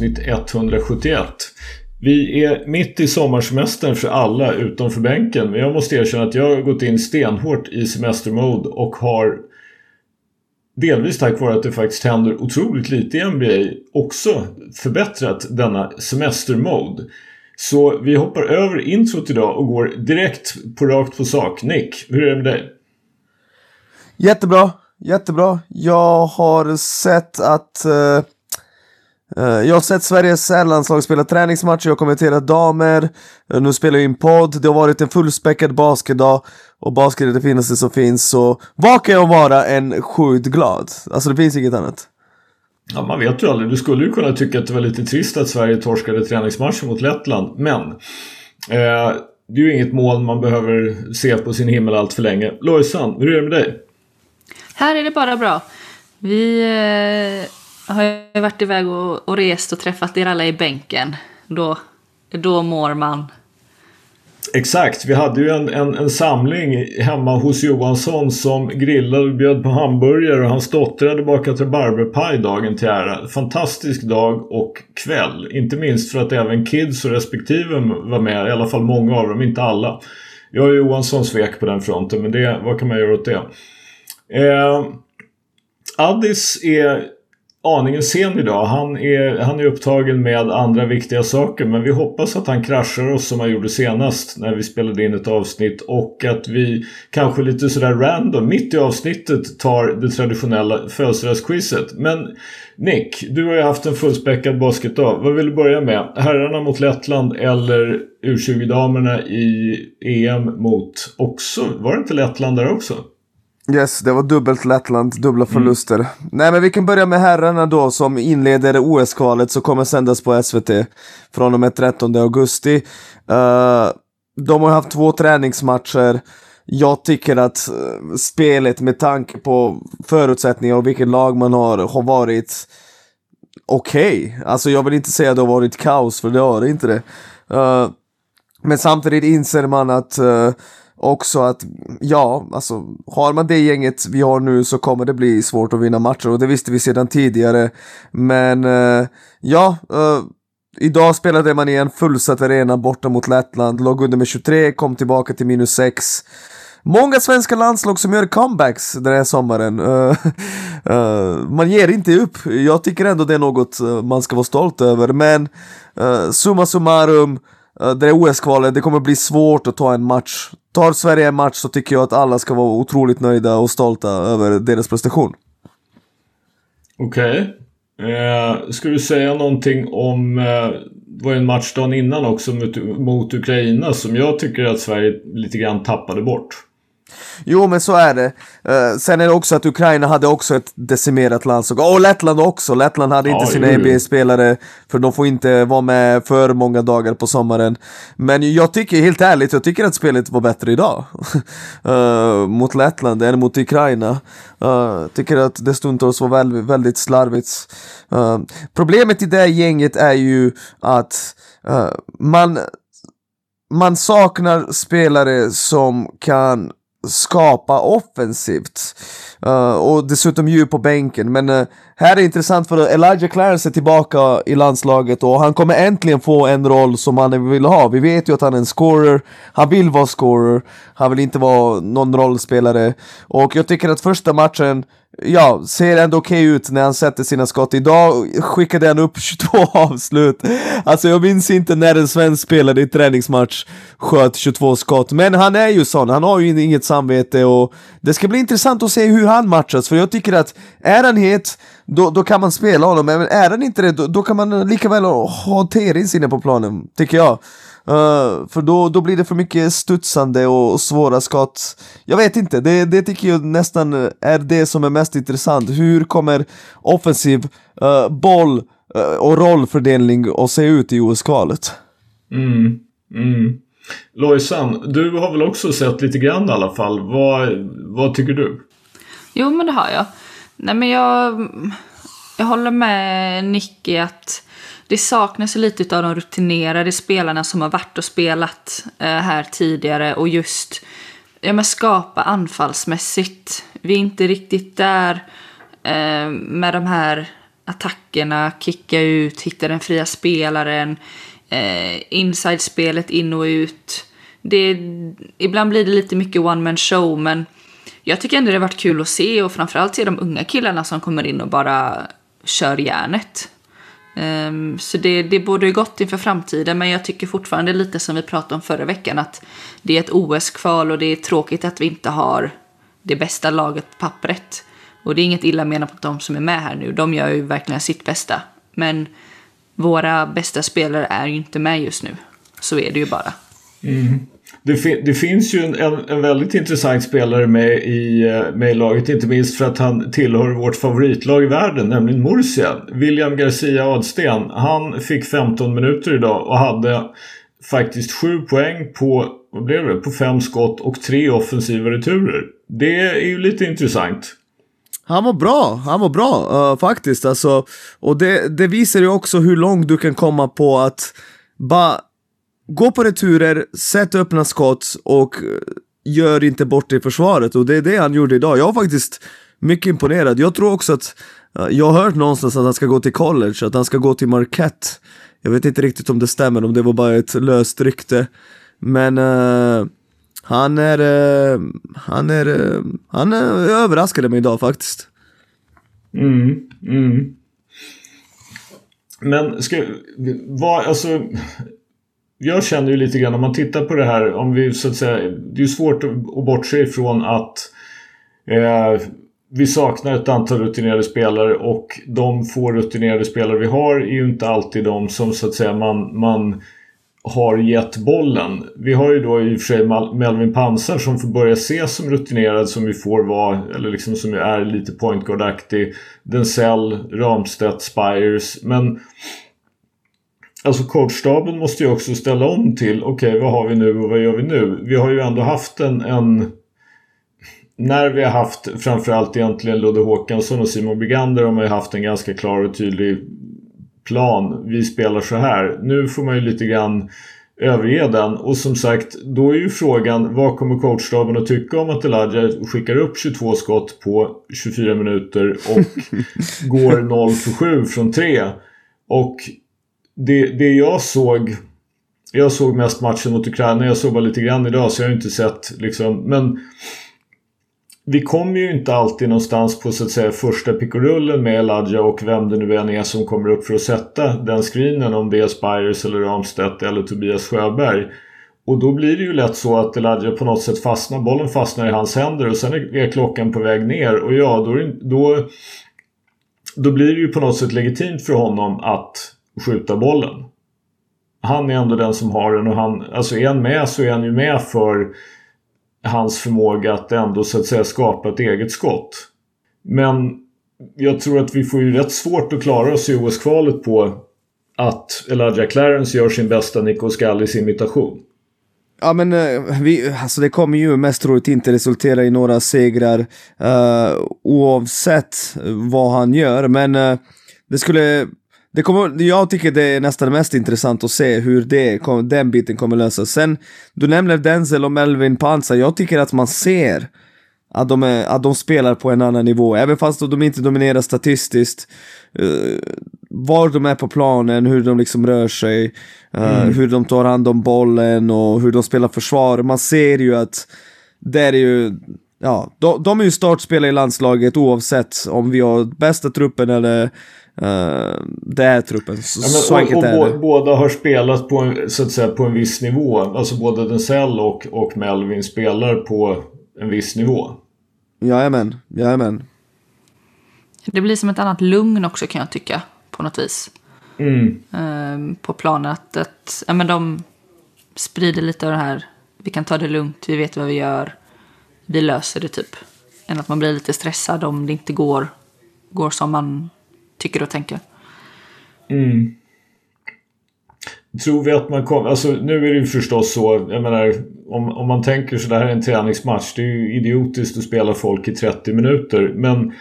avsnitt 171. Vi är mitt i sommarsemestern för alla utom för bänken men jag måste erkänna att jag har gått in stenhårt i semestermode och har delvis tack vare att det faktiskt händer otroligt lite i NBA också förbättrat denna semestermode. Så vi hoppar över introt idag och går direkt på rakt på sak. Nick, hur är det med dig? Jättebra, jättebra. Jag har sett att uh, jag har sett Sveriges herrlandslag spela träningsmatcher, jag har kommenterat damer, uh, nu spelar jag in podd, det har varit en fullspäckad basketdag och basket är det finaste som finns, så vad kan jag vara än sjukt glad? Alltså det finns inget annat. Ja, man vet ju aldrig. Du skulle ju kunna tycka att det var lite trist att Sverige torskade träningsmatchen mot Lettland, men eh, det är ju inget mål man behöver se på sin himmel allt för länge. Lojsan, hur är det med dig? Här är det bara bra. Vi eh, har ju varit iväg och, och rest och träffat er alla i bänken. Då, då mår man. Exakt, vi hade ju en, en, en, samling hemma hos Johansson som grillade och bjöd på hamburgare och hans dotter hade bakat rabarberpaj dagen till ära. Fantastisk dag och kväll. Inte minst för att även kids och respektive var med, i alla fall många av dem, inte alla. Jag och Johansson svek på den fronten men det, vad kan man göra åt det? Eh, Addis är aningen sen idag. Han är, han är upptagen med andra viktiga saker men vi hoppas att han kraschar oss som han gjorde senast när vi spelade in ett avsnitt och att vi kanske lite sådär random mitt i avsnittet tar det traditionella födelsedagsquizet. Men Nick, du har ju haft en fullspäckad basketdag. Vad vill du börja med? Herrarna mot Lettland eller U20-damerna i EM mot också? Var det inte Lettland där också? Yes, det var dubbelt Lettland, dubbla mm. förluster. Mm. Nej men vi kan börja med herrarna då som inleder OS-kvalet som kommer sändas på SVT från och med 13 augusti. Uh, de har haft två träningsmatcher. Jag tycker att uh, spelet med tanke på förutsättningar och vilket lag man har, har varit okej. Okay. Alltså jag vill inte säga att det har varit kaos, för det har det inte det. Uh, men samtidigt inser man att också att, ja, alltså har man det gänget vi har nu så kommer det bli svårt att vinna matcher och det visste vi sedan tidigare. Men eh, ja, eh, idag spelade man i en fullsatt arena borta mot Lettland, låg under med 23, kom tillbaka till minus 6. Många svenska landslag som gör comebacks den här sommaren. Uh, man ger inte upp. Jag tycker ändå det är något eh, man ska vara stolt över, men summa summarum Eh, det är OS-kvalet, det kommer bli svårt att ta en match tar Sverige en match så tycker jag att alla ska vara otroligt nöjda och stolta över deras prestation. Okej. Okay. Eh, ska du säga någonting om, eh, det var ju en match dagen innan också mot, mot Ukraina som jag tycker att Sverige lite grann tappade bort. Jo men så är det. Uh, sen är det också att Ukraina hade också ett decimerat landslag. Och Lettland också. Lettland hade inte sina NBA-spelare för de får inte vara med för många dagar på sommaren. Men jag tycker helt ärligt, jag tycker att spelet var bättre idag. uh, mot Lettland än mot Ukraina. Uh, tycker att det stundtals var väldigt, väldigt slarvigt. Problemet i det här är ju att man man saknar spelare som kan skapa offensivt. Uh, och dessutom djup på bänken. Men uh, här är det intressant för Elijah Clarence är tillbaka i landslaget och han kommer äntligen få en roll som han vill ha. Vi vet ju att han är en scorer, han vill vara scorer, han vill inte vara någon rollspelare. Och jag tycker att första matchen ja, ser ändå okej okay ut när han sätter sina skott. Idag skickade han upp 22 avslut. Alltså jag minns inte när en svensk spelare i träningsmatch sköt 22 skott. Men han är ju sån, han har ju inget samvete och det ska bli intressant att se hur han matchas. För jag tycker att är han het, då, då kan man spela honom. Men är han inte det, då, då kan man lika väl ha Terins inne på planen, tycker jag. Uh, för då, då blir det för mycket studsande och svåra skott. Jag vet inte, det, det tycker jag nästan är det som är mest intressant. Hur kommer offensiv uh, boll uh, och rollfördelning att se ut i OS-kvalet? Mm, mm. Lojsan, du har väl också sett lite grann i alla fall. Vad, vad tycker du? Jo, men det har jag. Nej, men jag, jag håller med Nicky att det saknas lite av de rutinerade spelarna som har varit och spelat eh, här tidigare och just ja, men skapa anfallsmässigt. Vi är inte riktigt där eh, med de här attackerna, kicka ut, hitta den fria spelaren, eh, inside-spelet in och ut. Det, ibland blir det lite mycket one man show men jag tycker ändå det har varit kul att se och framförallt se de unga killarna som kommer in och bara kör järnet. Um, så det, det borde gott inför framtiden men jag tycker fortfarande lite som vi pratade om förra veckan att det är ett OS-kval och det är tråkigt att vi inte har det bästa laget på pappret. Och det är inget illa menat mot de som är med här nu, de gör ju verkligen sitt bästa. Men våra bästa spelare är ju inte med just nu. Så är det ju bara. Mm. Det, fin det, finns ju en, en, en, väldigt intressant spelare med i, eh, med i laget, inte minst för att han tillhör vårt favoritlag i världen, nämligen Murcia. William Garcia Adsten. Han fick 15 minuter idag och hade faktiskt 7 poäng på, vad blev det, på fem skott och tre offensiva returer. Det är ju lite intressant. Han var bra, han var bra uh, faktiskt alltså. Och det, det visar ju också hur långt du kan komma på att bara gå på returer, sätt öppna skott och eh, gör inte bort det i försvaret. Och det är det han gjorde idag. Jag var faktiskt mycket imponerad. Jag tror också att, eh, jag har hört någonstans att han ska gå till college, att han ska gå till Marquette. Jag vet inte riktigt om det stämmer, om det var bara ett löst rykte. Men uh, han är, uh, han är, uh, han är överraskade mig idag faktiskt. Mm, mm. Men ska, vad, alltså jag känner ju lite grann om man tittar på det här om vi så att säga Det är ju svårt att, bortse ifrån att eh, vi saknar ett antal rutinerade spelare och de få rutinerade spelare vi har är ju inte alltid de som så att säga man, man har gett bollen. Vi har ju då i och för sig Melvin Pansar som får börja ses som rutinerad som vi får vara, eller liksom som är lite pointguard-aktig Denzel, Ramstedt, Spires. Men Alltså coachstaben måste ju också ställa om till okej okay, vad har vi nu och vad gör vi nu? Vi har ju ändå haft en, en när vi har haft framförallt egentligen Ludde Håkansson och Simon Brigander har man ju haft en ganska klar och tydlig plan. Vi spelar så här. Nu får man ju lite grann överge den. Och som sagt, då är ju frågan vad kommer coachstaben att tycka om att Elijah skickar upp 22 skott på 24 minuter och går 0 för 7 från 3. Och det, det jag såg jag såg mest matchen mot Ukraina. Jag såg bara lite grann idag så jag har inte sett liksom. Men vi kommer ju inte alltid någonstans på så att säga första pickorullen med Ladja och vem det nu än är som kommer upp för att sätta den screenen om det är Spires eller Ramstedt eller Tobias Sjöberg. Och då blir det ju lätt så att Eladja på något sätt fastnar, bollen fastnar i hans händer och sen är klockan på väg ner och ja, då, då, då blir det ju på något sätt legitimt för honom att skjuta bollen. Han är ändå den som har den och han, alltså är han med så är han ju med för hans förmåga att ändå så att säga skapa ett eget skott. Men jag tror att vi får ju rätt svårt att klara oss i OS-kvalet på att Elijah Clarence gör sin bästa Nico Skallis imitation. Ja men eh, vi, alltså det kommer ju mest troligt inte resultera i några segrar uh, oavsett vad han gör men uh, det skulle det kommer, jag tycker det är nästan mest intressant att se hur det, den biten kommer lösas. Sen, du nämner Denzel och Melvin Pansar, jag tycker att man ser att de, är, att de spelar på en annan nivå, även fast de inte dominerar statistiskt. Uh, var de är på planen, hur de liksom rör sig, uh, mm. hur de tar hand om bollen och hur de spelar försvar. Man ser ju att det är ju Ja, de, de är ju startspelare i landslaget oavsett om vi har bästa truppen eller Uh, det är truppen. Så, ja, men, så enkelt och, och är det. Båda har spelat på en, så att säga, på en viss nivå. Alltså både Denzel och, och Melvin spelar på en viss nivå. Jajamän, jajamän. Det blir som ett annat lugn också kan jag tycka. På något vis. Mm. Uh, på planen att, att ja, men de sprider lite av det här. Vi kan ta det lugnt, vi vet vad vi gör. Vi löser det typ. Än att man blir lite stressad om det inte går, går som man tycker och tänker. Mm. Tror vi att man kommer... Alltså nu är det ju förstås så, jag menar om, om man tänker så det här är en träningsmatch. Det är ju idiotiskt att spela folk i 30 minuter. Men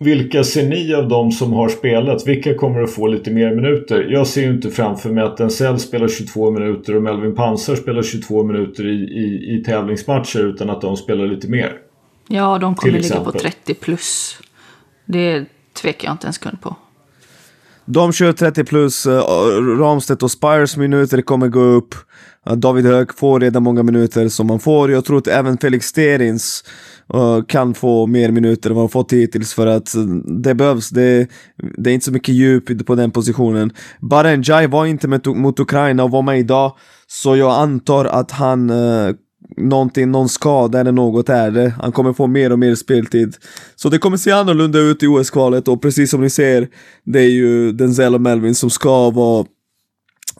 vilka ser ni av dem som har spelat? Vilka kommer att få lite mer minuter? Jag ser ju inte framför mig att Denzel spelar 22 minuter och Melvin Pansar spelar 22 minuter i, i, i tävlingsmatcher utan att de spelar lite mer. Ja, de kommer ligga på 30 plus. Det tvekar jag inte en sekund på. De kör 30 plus, uh, Ramstedt och Spires minuter kommer gå upp. Uh, David Höök får redan många minuter som man får. Jag tror att även Felix Sterins uh, kan få mer minuter än vad han fått hittills för att det behövs. Det, det är inte så mycket djup på den positionen. Barenjai var inte med mot Ukraina och var med idag, så jag antar att han någonting, någon skada eller något är det. Han kommer få mer och mer speltid. Så det kommer se annorlunda ut i OS-kvalet och precis som ni ser, det är ju Denzel och Melvin som ska vara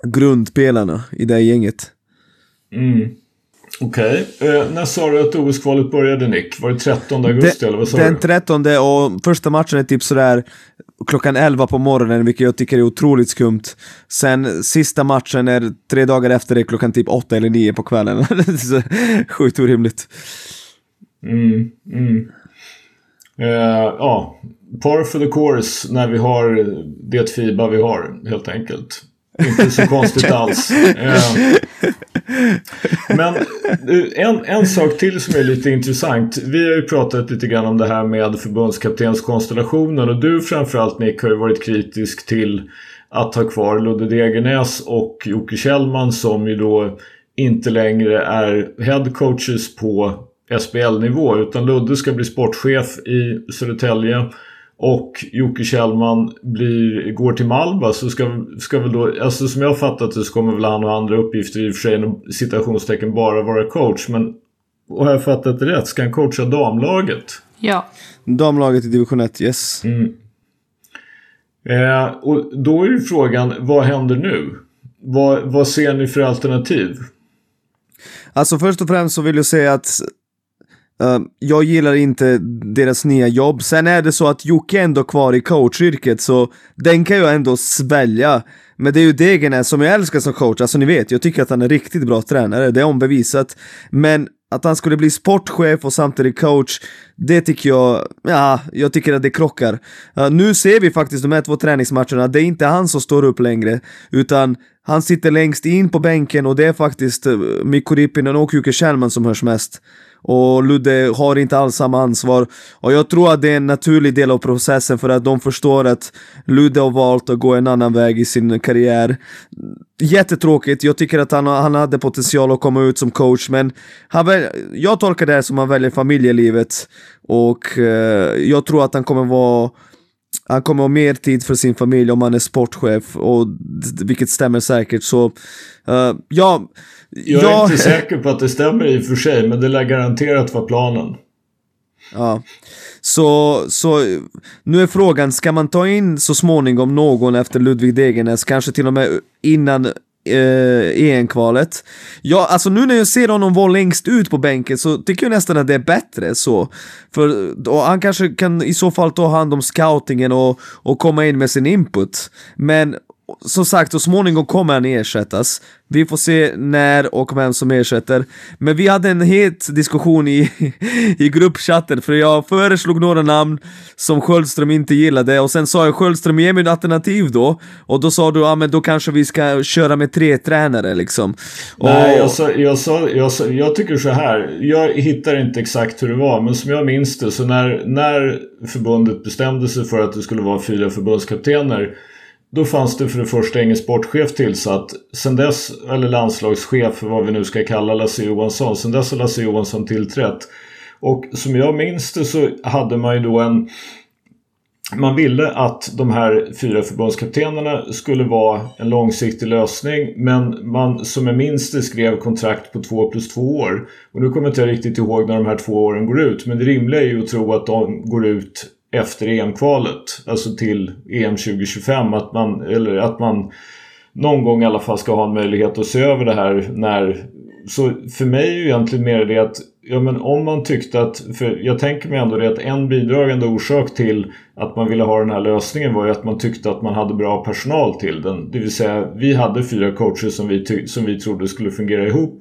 grundpelarna i det gänget. Mm. Okej. Okay. Eh, när sa du att OS-kvalet började Nick? Var det 13 augusti den, eller vad sa den du? Den 13 och första matchen är typ sådär klockan 11 på morgonen, vilket jag tycker är otroligt skumt. Sen sista matchen är tre dagar efter det klockan typ 8 eller 9 på kvällen. Sjukt orimligt. Mm, mm. Uh, ja, par for the course när vi har det FIBA vi har helt enkelt. Inte så konstigt alls. Uh, men eh, en, en sak till som är lite intressant. Vi har ju pratat lite grann om det här med förbundskaptenskonstellationen och du framförallt Nick har ju varit kritisk till att ha kvar Ludde Degernäs och Jocke Kjellman som ju då inte längre är headcoaches på SBL-nivå utan Ludde ska bli sportchef i Södertälje och Jocke Kjellman blir, går till Malba så ska, ska väl då, alltså som jag fattat det så kommer väl han ha andra uppgifter i och för sig inom citationstecken bara vara coach men och har jag fattat det rätt? Ska han coacha damlaget? Ja. Damlaget i division 1, yes. Mm. Eh, och då är ju frågan, vad händer nu? Vad, vad ser ni för alternativ? Alltså först och främst så vill jag säga att Ehm, jag gillar inte deras nya jobb. Sen är det så att Jocke är ändå kvar i coachyrket så den kan jag ändå svälja. Men det är ju Degenäs som jag älskar som coach, alltså ni vet, jag tycker att han är riktigt bra tränare, det är ombevisat. Men att han skulle bli sportchef och samtidigt coach, det tycker jag, ja, jag tycker att det krockar. Uh, nu ser vi faktiskt de här två träningsmatcherna, det är inte han som står upp längre, utan han sitter längst in på bänken och det är faktiskt uh, Mikko Rippinen och Jocke Kjellman som hörs mest och Ludde har inte alls samma ansvar. Och jag tror att det är en naturlig del av processen för att de förstår att Ludde har valt att gå en annan väg i sin karriär. Jättetråkigt, jag tycker att han, han hade potential att komma ut som coach men han väl, jag tolkar det här som att han väljer familjelivet och eh, jag tror att han kommer vara han kommer ha mer tid för sin familj om han är sportchef, och, vilket stämmer säkert. Så uh, ja, jag är ja. inte säker på att det stämmer i och för sig, men det lär garanterat vara planen. Ja. Så, så nu är frågan, ska man ta in så småningom någon efter Ludvig Degernes, kanske till och med innan eh, EM-kvalet. Ja, alltså nu när jag ser honom vara längst ut på bänken så tycker jag nästan att det är bättre så. För då, han kanske kan i så fall ta hand om scoutingen och, och komma in med sin input. Men som sagt, så småningom kommer han ersättas. Vi får se när och vem som ersätter. Men vi hade en het diskussion i, i gruppchatten, för jag föreslog några namn som Sköldström inte gillade, och sen sa jag Sköldström ge mig ett alternativ då, och då sa du ja men då kanske vi ska köra med tre tränare liksom. Nej, jag, sa, jag, sa, jag, sa, jag tycker så här. jag hittar inte exakt hur det var, men som jag minns det så när, när förbundet bestämde sig för att det skulle vara fyra förbundskaptener då fanns det för det första ingen sportchef tillsatt. Sen dess, eller landslagschef, vad vi nu ska kalla Lasse Johansson. Sen dess har Lasse Johansson tillträtt. Och som jag minns det så hade man ju då en... Man ville att de här fyra förbundskaptenerna skulle vara en långsiktig lösning men man som jag minns det skrev kontrakt på två plus två år. Och nu kommer jag inte riktigt ihåg när de här två åren går ut men det rimliga är ju att tro att de går ut efter EM-kvalet, alltså till EM 2025, att man, eller att man någon gång i alla fall ska ha en möjlighet att se över det här när... Så för mig är ju egentligen mer det att ja, men om man tyckte att... För jag tänker mig ändå det att en bidragande orsak till att man ville ha den här lösningen var ju att man tyckte att man hade bra personal till den. Det vill säga, vi hade fyra coacher som vi, som vi trodde skulle fungera ihop.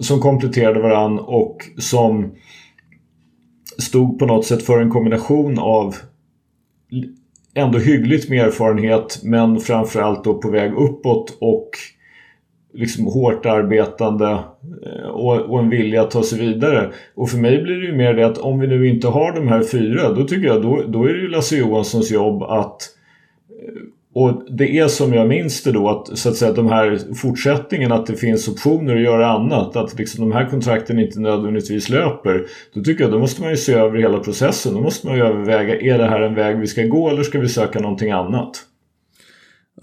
Som kompletterade varann och som stod på något sätt för en kombination av ändå hyggligt med erfarenhet men framförallt då på väg uppåt och liksom hårt arbetande eh, och, och, en vilja att ta sig vidare. Och för mig blir det ju mer det att om vi nu inte har de här fyra då tycker jag då, då är det ju Lasse Johanssons jobb att eh, och det är som jag minns det då att, så att säga, de här fortsättningen att det finns optioner att göra annat. Att liksom de här kontrakten inte nödvändigtvis löper. Då tycker jag då måste man ju se över hela processen. Då måste man ju överväga, är det här en väg vi ska gå eller ska vi söka någonting annat?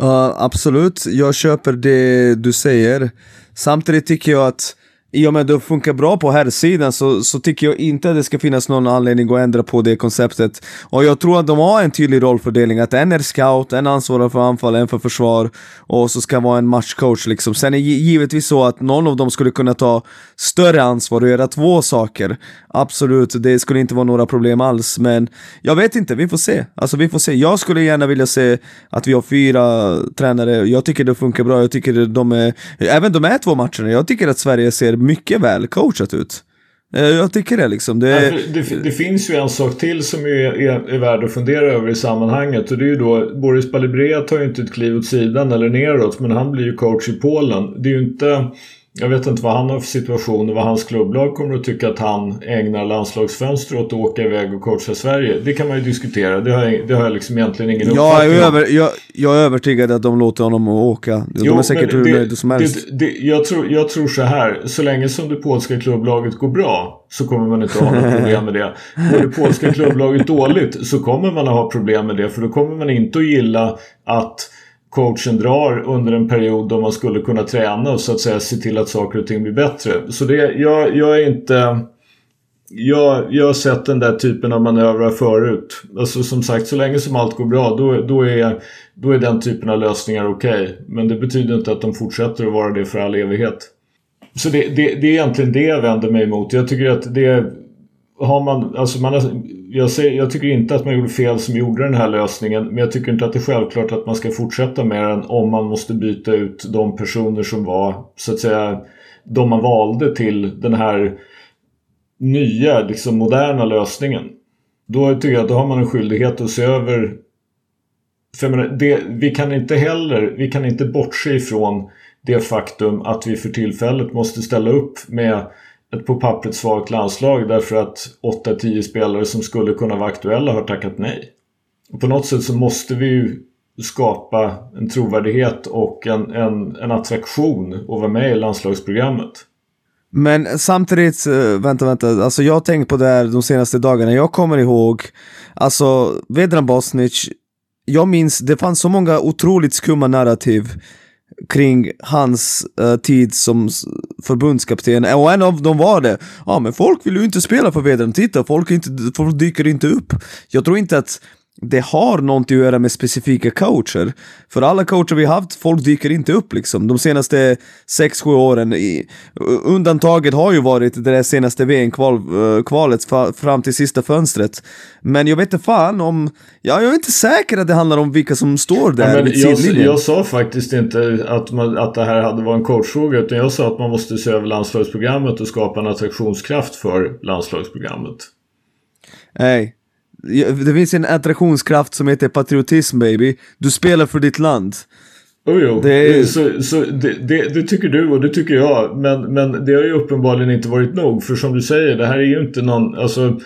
Uh, absolut, jag köper det du säger. Samtidigt tycker jag att i och med att det funkar bra på här sidan så, så tycker jag inte att det ska finnas någon anledning att ändra på det konceptet. Och jag tror att de har en tydlig rollfördelning, att en är scout, en ansvarar för anfall, en för försvar och så ska vara en matchcoach liksom. Sen är det givetvis så att någon av dem skulle kunna ta större ansvar och göra två saker. Absolut, det skulle inte vara några problem alls, men jag vet inte, vi får se. Alltså vi får se. Jag skulle gärna vilja se att vi har fyra tränare, jag tycker det funkar bra, jag tycker de är, även de här två matcherna, jag tycker att Sverige ser mycket väl coachat ut. Eh, jag tycker det liksom. Det... Ja, det, det, finns ju en sak till som är, är, är värd att fundera över i sammanhanget. Och det är ju då, Boris Balibrea tar ju inte ett kliv åt sidan eller neråt. Men han blir ju coach i Polen. Det är ju inte jag vet inte vad han har för situation och vad hans klubblag kommer att tycka att han ägnar landslagsfönster åt att åka iväg och coacha Sverige. Det kan man ju diskutera. Det har jag, det har jag liksom egentligen ingen uppfattning jag är över, jag, jag, är övertygad att de låter honom åka. De jo, är säkert hur nöjda som helst. Det, det, jag, tror, jag tror så här. Så länge som det polska klubblaget går bra så kommer man inte att ha något problem med det. Går det polska klubblaget dåligt så kommer man att ha problem med det. För då kommer man inte att gilla att coachen drar under en period då man skulle kunna träna och så att säga se till att saker och ting blir bättre. Så det, jag, jag är inte... Jag, jag har sett den där typen av manövrar förut. Alltså som sagt, så länge som allt går bra då, då, är, då är den typen av lösningar okej. Okay. Men det betyder inte att de fortsätter att vara det för all evighet. Så det, det, det är egentligen det jag vänder mig emot. Jag tycker att det har man, alltså man har, jag, ser, jag, tycker inte att man gjorde fel som gjorde den här lösningen men jag tycker inte att det är självklart att man ska fortsätta med den om man måste byta ut de personer som var så att säga de man valde till den här nya, liksom moderna lösningen. Då tycker jag att då har man en skyldighet att se över för menar, det, vi kan inte heller, vi kan inte bortse ifrån det faktum att vi för tillfället måste ställa upp med ett på pappret svagt landslag därför att 8-10 spelare som skulle kunna vara aktuella har tackat nej. Och på något sätt så måste vi ju skapa en trovärdighet och en, en, en attraktion att vara med i landslagsprogrammet. Men samtidigt, eh, vänta, vänta, alltså jag har tänkt på det här de senaste dagarna, jag kommer ihåg, alltså Vedran Bosnic, jag minns, det fanns så många otroligt skumma narrativ kring hans uh, tid som förbundskapten och en av dem var det. Ja men folk vill ju inte spela för Vedran, titta folk, inte, folk dyker inte upp. Jag tror inte att det har någonting att göra med specifika coacher. För alla coacher vi haft, folk dyker inte upp liksom. De senaste 6-7 åren. I, undantaget har ju varit det där senaste VM-kvalet eh, fram till sista fönstret. Men jag vet inte fan om... Ja, jag är inte säker att det handlar om vilka som står där ja, men jag, jag sa faktiskt inte att, man, att det här hade varit en coachfråga. Utan jag sa att man måste se över landslagsprogrammet och skapa en attraktionskraft för landslagsprogrammet. Nej, det finns en attraktionskraft som heter patriotism baby. Du spelar för ditt land. Oh, jo, det, är... så, så det, det, det, tycker du och det tycker jag. Men, men det har ju uppenbarligen inte varit nog. För som du säger, det här är ju inte någon... Alltså,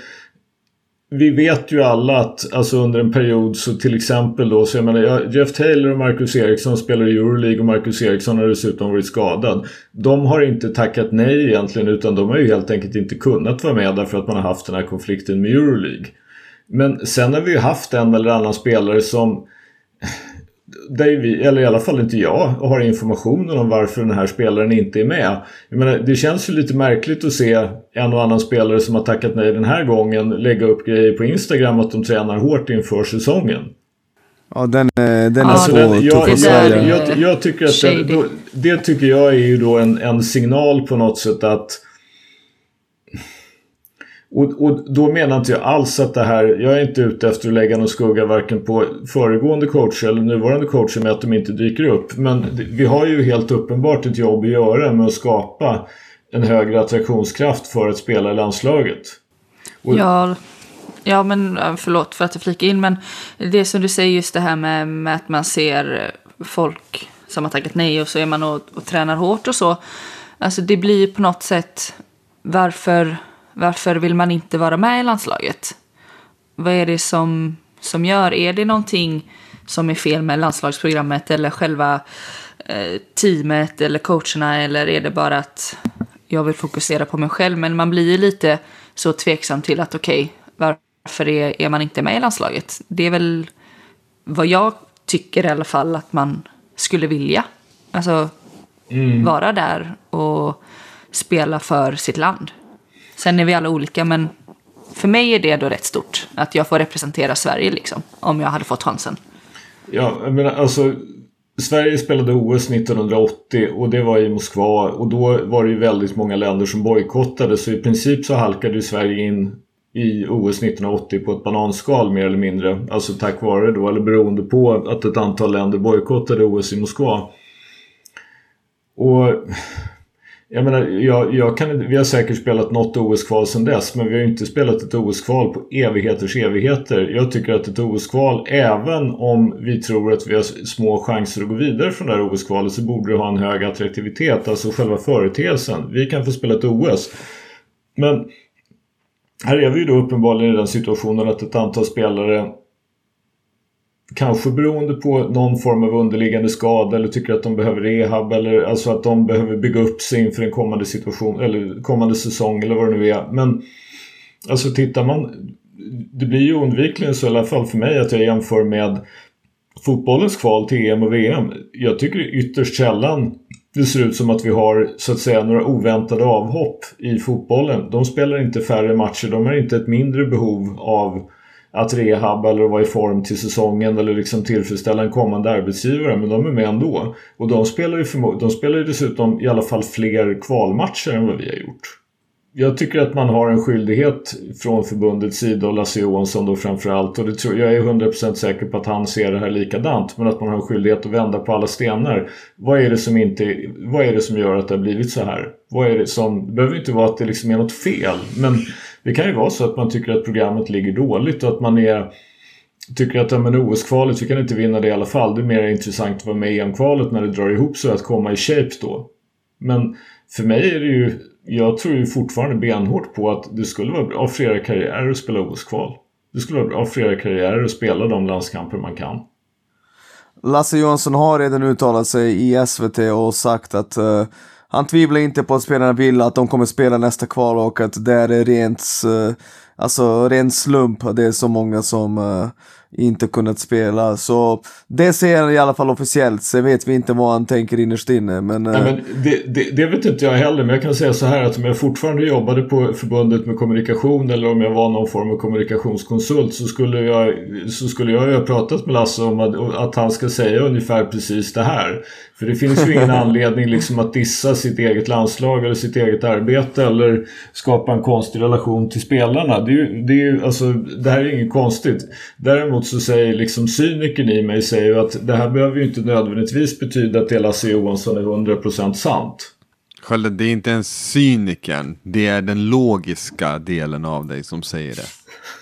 vi vet ju alla att alltså under en period så till exempel då så jag menar Jeff Taylor och Marcus Eriksson spelar i Euroleague och Marcus Eriksson har dessutom varit skadad. De har inte tackat nej egentligen utan de har ju helt enkelt inte kunnat vara med därför att man har haft den här konflikten med Euroleague. Men sen har vi ju haft en eller annan spelare som där vi, eller i alla fall inte jag, har informationen om varför den här spelaren inte är med. Jag menar, det känns ju lite märkligt att se en och annan spelare som har tackat nej den här gången lägga upp grejer på Instagram att de tränar hårt inför säsongen. Ja, den, den är alltså svår den, jag, jag, jag, jag, tycker att det, då, det tycker jag är ju då en, en signal på något sätt att och, och, då menar inte jag alls att det här, jag är inte ute efter att lägga någon skugga varken på föregående coacher eller nuvarande coacher med att de inte dyker upp. Men vi har ju helt uppenbart ett jobb att göra med att skapa en högre attraktionskraft för att spela i landslaget. Och, ja, ja, men förlåt för att jag flikar in, men det som du säger just det här med, med att man ser folk som har tackat nej och så är man och, och tränar hårt och så. Alltså det blir på något sätt varför varför vill man inte vara med i landslaget? Vad är det som, som gör? Är det någonting som är fel med landslagsprogrammet eller själva eh, teamet eller coacherna eller är det bara att jag vill fokusera på mig själv. Men man blir ju lite så tveksam till att okej, okay, varför är, är man inte med i landslaget? Det är väl vad jag tycker i alla fall att man skulle vilja. Alltså mm. vara där och spela för sitt land. Sen är vi alla olika men för mig är det då rätt stort. Att jag får representera Sverige liksom. Om jag hade fått chansen. Ja, jag menar alltså. Sverige spelade OS 1980 och det var i Moskva och då var det ju väldigt många länder som bojkottade så i princip så halkade ju Sverige in i OS 1980 på ett bananskal mer eller mindre. Alltså tack vare då, eller beroende på att ett antal länder bojkottade OS i Moskva. Och jag menar, jag, jag kan, vi har säkert spelat något OS-kval sedan dess men vi har inte spelat ett OS-kval på evigheters evigheter. Jag tycker att ett OS-kval, även om vi tror att vi har små chanser att gå vidare från det här OS-kvalet så borde det ha en hög attraktivitet, alltså själva företeelsen. Vi kan få spela ett OS. Men här är vi ju då uppenbarligen i den situationen att ett antal spelare Kanske beroende på någon form av underliggande skada eller tycker att de behöver rehab eller alltså att de behöver bygga upp sig inför en kommande situation eller kommande säsong eller vad det nu är. Men alltså tittar man Det blir ju oundvikligen så i alla fall för mig att jag jämför med fotbollens kval till EM och VM. Jag tycker ytterst sällan det ser ut som att vi har så att säga några oväntade avhopp i fotbollen. De spelar inte färre matcher, de har inte ett mindre behov av att rehabba eller vara i form till säsongen eller liksom tillfredsställa en kommande arbetsgivare. Men de är med ändå. Och de spelar ju, de spelar ju dessutom i alla fall fler kvalmatcher än vad vi har gjort jag tycker att man har en skyldighet från förbundets sida och Lasse Johansson då framförallt och det tror, jag är 100% säker på att han ser det här likadant men att man har en skyldighet att vända på alla stenar. Vad är det som, inte, vad är det som gör att det har blivit så här? Vad är det som, det behöver inte vara att det liksom är något fel men det kan ju vara så att man tycker att programmet ligger dåligt och att man är tycker att ja, OS-kvalet, vi kan inte vinna det i alla fall. Det är mer intressant att vara med i EM-kvalet när det drar ihop sig att komma i shape då. Men för mig är det ju jag tror ju fortfarande benhårt på att det skulle vara bra för era karriärer att spela OS-kval. Det skulle vara bra för era karriärer att spela de landskamper man kan. Lasse Johansson har redan uttalat sig i SVT och sagt att uh, han tvivlar inte på att spelarna vill att de kommer spela nästa kval och att det är rent, eh, alltså ren slump att det är så många som uh, inte kunnat spela. Så det ser han i alla fall officiellt. Sen vet vi inte vad han tänker innerst inne. Men, Nej, men det, det, det, vet inte jag heller. Men jag kan säga så här att om jag fortfarande jobbade på förbundet med kommunikation eller om jag var någon form av kommunikationskonsult så skulle jag, så skulle jag ha pratat med Lasse om att, att han ska säga ungefär precis det här. För det finns ju ingen anledning liksom att dissa sitt eget landslag eller sitt eget arbete eller skapa en konstig relation till spelarna. Det, är ju, det, är ju, alltså, det här är inget konstigt. Däremot så säger liksom cynikern i mig säger ju att det här behöver ju inte nödvändigtvis betyda att det Lasse Johansson är 100% sant. Skölde, det är inte ens cynikern. Det är den logiska delen av dig som säger det.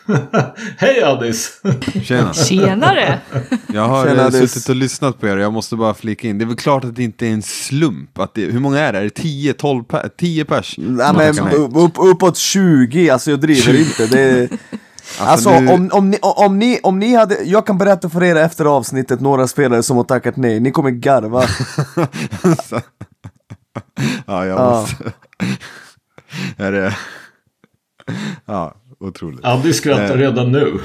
Hej Addis! Tjena! Tjenare! Jag har Tjena, eh, suttit och lyssnat på er och jag måste bara flika in. Det är väl klart att det inte är en slump. Att det, hur många är det? Är det 10, 12, 10 pers? Nej, men upp, uppåt 20, alltså jag driver 20. inte. Det Alltså, alltså nu... om, om, ni, om, ni, om ni hade, jag kan berätta för er efter avsnittet några spelare som har tackat nej, ni kommer garva. ja, jag måste. är det... Ja, otroligt. Abdi skrattar eh. redan nu.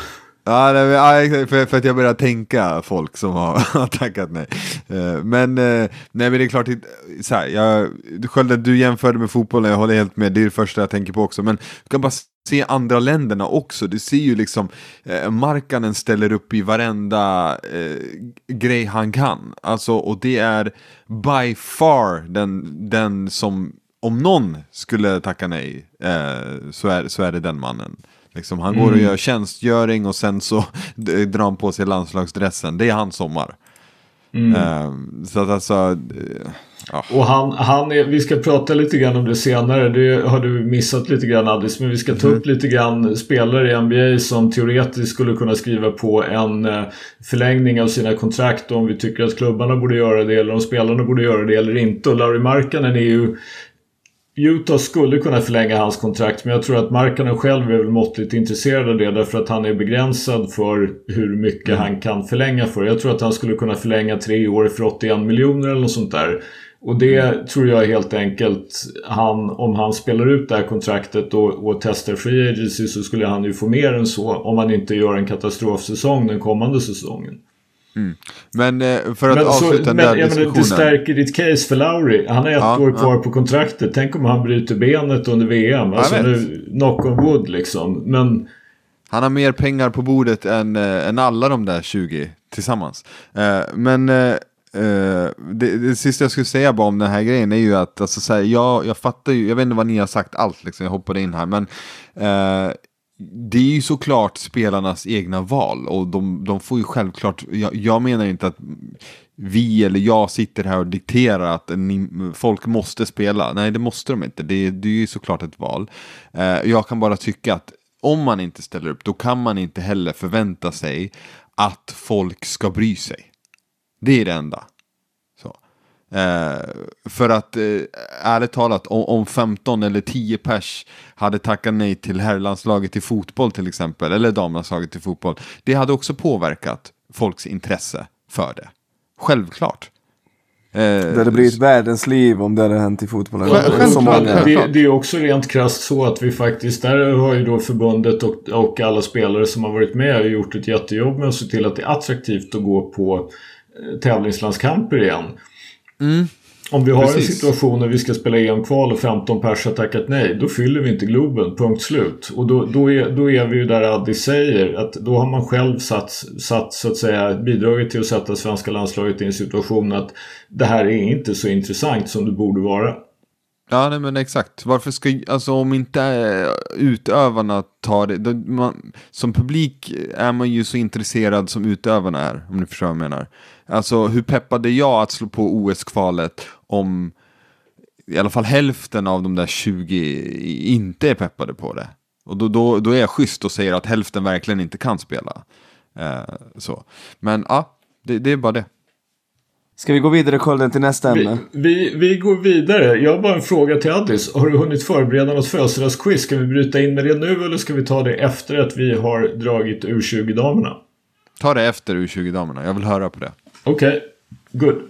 Ja, nej, för, för att jag börjar tänka folk som har tackat nej. Eh, men, eh, nej, men det är klart, så här, jag, Skölde, du jämförde med fotbollen, jag håller helt med, det är det första jag tänker på också. Men du kan bara se andra länderna också, du ser ju liksom eh, Markanen ställer upp i varenda eh, grej han kan. Alltså, och det är by far den, den som, om någon skulle tacka nej, eh, så, är, så är det den mannen. Liksom, han går och mm. gör tjänstgöring och sen så drar han på sig landslagsdressen. Det är hans sommar. Mm. Uh, så att alltså... Ja. Och han, han är, vi ska prata lite grann om det senare. Det har du missat lite grann Addis. Men vi ska ta mm. upp lite grann spelare i NBA som teoretiskt skulle kunna skriva på en uh, förlängning av sina kontrakt. Om vi tycker att klubbarna borde göra det eller om spelarna borde göra det eller inte. Och Larry Markkanen är ju Utah skulle kunna förlänga hans kontrakt men jag tror att Markkanen själv är väl måttligt intresserad av det därför att han är begränsad för hur mycket mm. han kan förlänga för. Jag tror att han skulle kunna förlänga tre år för 81 miljoner eller något sånt där. Och det mm. tror jag helt enkelt, han, om han spelar ut det här kontraktet och, och testar free agency så skulle han ju få mer än så om han inte gör en katastrofsäsong den kommande säsongen. Mm. Men eh, för att men, avsluta så, den där diskussionen. Men det stärker ditt case för Lauri. Han har ett ja, år kvar ja. på kontraktet. Tänk om han bryter benet under VM. Alltså nu, knock on wood liksom. Men... Han har mer pengar på bordet än, äh, än alla de där 20 tillsammans. Äh, men äh, det, det, sista jag skulle säga bara om den här grejen är ju att alltså, så här, jag, jag fattar ju, jag vet inte vad ni har sagt allt, liksom, jag hoppade in här, men det är ju såklart spelarnas egna val och de, de får ju självklart, jag, jag, menar inte att vi eller jag sitter här och dikterar att ni, folk måste spela. Nej, det måste de inte. Det, det är ju såklart ett val. Eh, jag kan bara tycka att om man inte ställer upp, då kan man inte heller förvänta sig att folk ska bry sig. Det är det enda. Eh, för att eh, ärligt talat, om, om 15 eller 10 pers hade tackat nej till herrlandslaget i fotboll till exempel, eller damlandslaget i fotboll, det hade också påverkat folks intresse för det. Självklart. Eh, det hade blivit världens liv om det hade hänt i fotbollen. Självklart. Det, det, är också rent krasst så att vi faktiskt, där har ju då förbundet och, och alla spelare som har varit med gjort ett jättejobb med att se till att det är attraktivt att gå på eh, tävlingslandskamper igen. Mm. Om vi har Precis. en situation där vi ska spela EM-kval och 15 pers har tackat nej, då fyller vi inte Globen, punkt slut. Och då, då, är, då är vi ju där Addi säger, att då har man själv satt, satt, så att säga, bidragit till att sätta svenska landslaget i en situation att det här är inte så intressant som det borde vara. Ja, nej, men exakt. Varför ska, alltså om inte äh, utövarna tar det, då, man, som publik är man ju så intresserad som utövarna är, om ni förstår vad jag menar. Alltså hur peppade jag att slå på OS-kvalet om i alla fall hälften av de där 20 inte är peppade på det. Och då, då, då är jag schysst och säger att hälften verkligen inte kan spela. Eh, så. Men ja, det, det är bara det. Ska vi gå vidare Kolden till nästa ämne? Vi, vi, vi, går vidare. Jag har bara en fråga till Addis. Har du hunnit förbereda något födelsedagsquiz? Ska vi bryta in med det nu eller ska vi ta det efter att vi har dragit U20-damerna? Ta det efter U20-damerna. Jag vill höra på det. Okej, okay. good.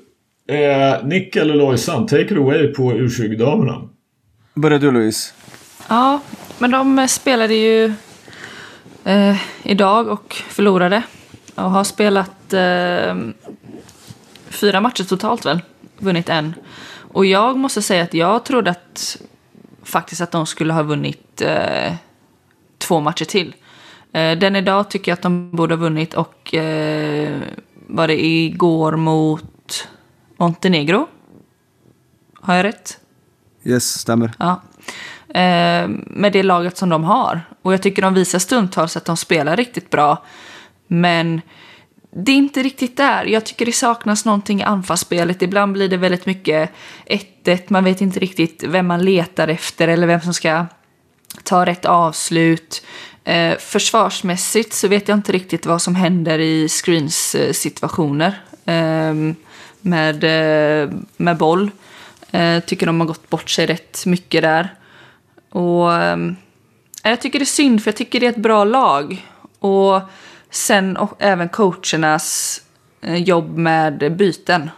Eh, Nick eller Lojsan, take it away på U20-damerna. Börjar du Louise. Ja, men de spelade ju eh, idag och förlorade. Och har spelat eh, fyra matcher totalt väl. Vunnit en. Och jag måste säga att jag trodde att faktiskt att de skulle ha vunnit eh, två matcher till. Eh, den idag tycker jag att de borde ha vunnit och eh, var det igår mot Montenegro? Har jag rätt? Yes, stämmer. Ja. Eh, med det laget som de har. Och jag tycker de visar stundtals att de spelar riktigt bra. Men det är inte riktigt där. Jag tycker det saknas någonting i anfallsspelet. Ibland blir det väldigt mycket 1-1. Man vet inte riktigt vem man letar efter eller vem som ska ta rätt avslut. Eh, försvarsmässigt så vet jag inte riktigt vad som händer i screens eh, situationer eh, med, eh, med boll. Eh, tycker de har gått bort sig rätt mycket där. Och ehm, eh, jag tycker det är synd för jag tycker det är ett bra lag. Och sen och även coachernas eh, jobb med byten.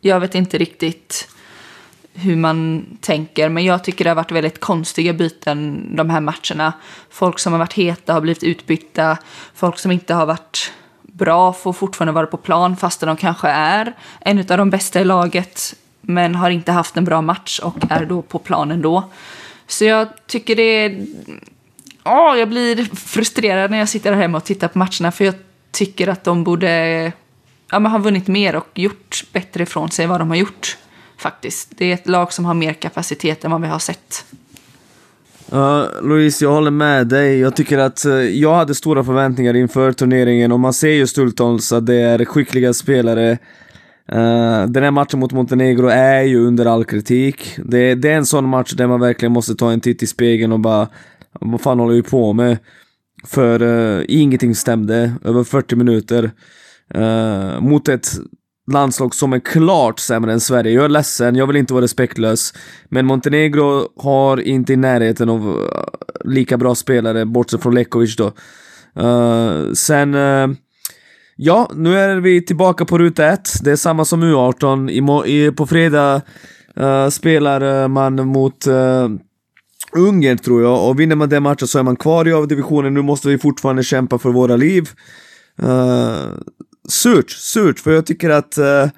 Jag vet inte riktigt hur man tänker. Men jag tycker det har varit väldigt konstiga byten de här matcherna. Folk som har varit heta har blivit utbytta. Folk som inte har varit bra får fortfarande vara på plan fastän de kanske är en av de bästa i laget. Men har inte haft en bra match och är då på planen då. Så jag tycker det är... Oh, jag blir frustrerad när jag sitter här hemma och tittar på matcherna för jag tycker att de borde ja, men ha vunnit mer och gjort bättre ifrån sig vad de har gjort faktiskt. Det är ett lag som har mer kapacitet än vad vi har sett. Ja, uh, Louise, jag håller med dig. Jag tycker att uh, jag hade stora förväntningar inför turneringen och man ser ju Stultons att det är skickliga spelare. Uh, den här matchen mot Montenegro är ju under all kritik. Det, det, är en sån match där man verkligen måste ta en titt i spegeln och bara vad fan håller vi på med? För uh, ingenting stämde över 40 minuter. Uh, mot ett landslag som är klart sämre än Sverige. Jag är ledsen, jag vill inte vara respektlös. Men Montenegro har inte i närheten av eh, lika bra spelare, bortsett från Lekovic då. Uh, sen... Uh, ja, nu är vi tillbaka på ruta 1. Det är samma som U18. I, i, på fredag uh, spelar man mot Ungern tror jag, och vinner man den matchen så är man kvar i A-divisionen. Nu måste vi fortfarande kämpa för våra liv. Uh, surt, surt, för jag tycker att uh,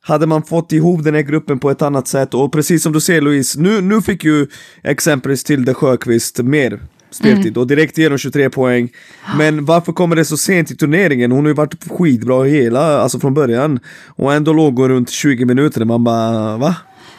hade man fått ihop den här gruppen på ett annat sätt och precis som du säger Louise, nu, nu fick ju exempelvis Tilde Sjöqvist mer speltid mm. och direkt genom 23 poäng. Men varför kommer det så sent i turneringen? Hon har ju varit skitbra hela, alltså från början. Och ändå låg hon runt 20 minuter, man bara va?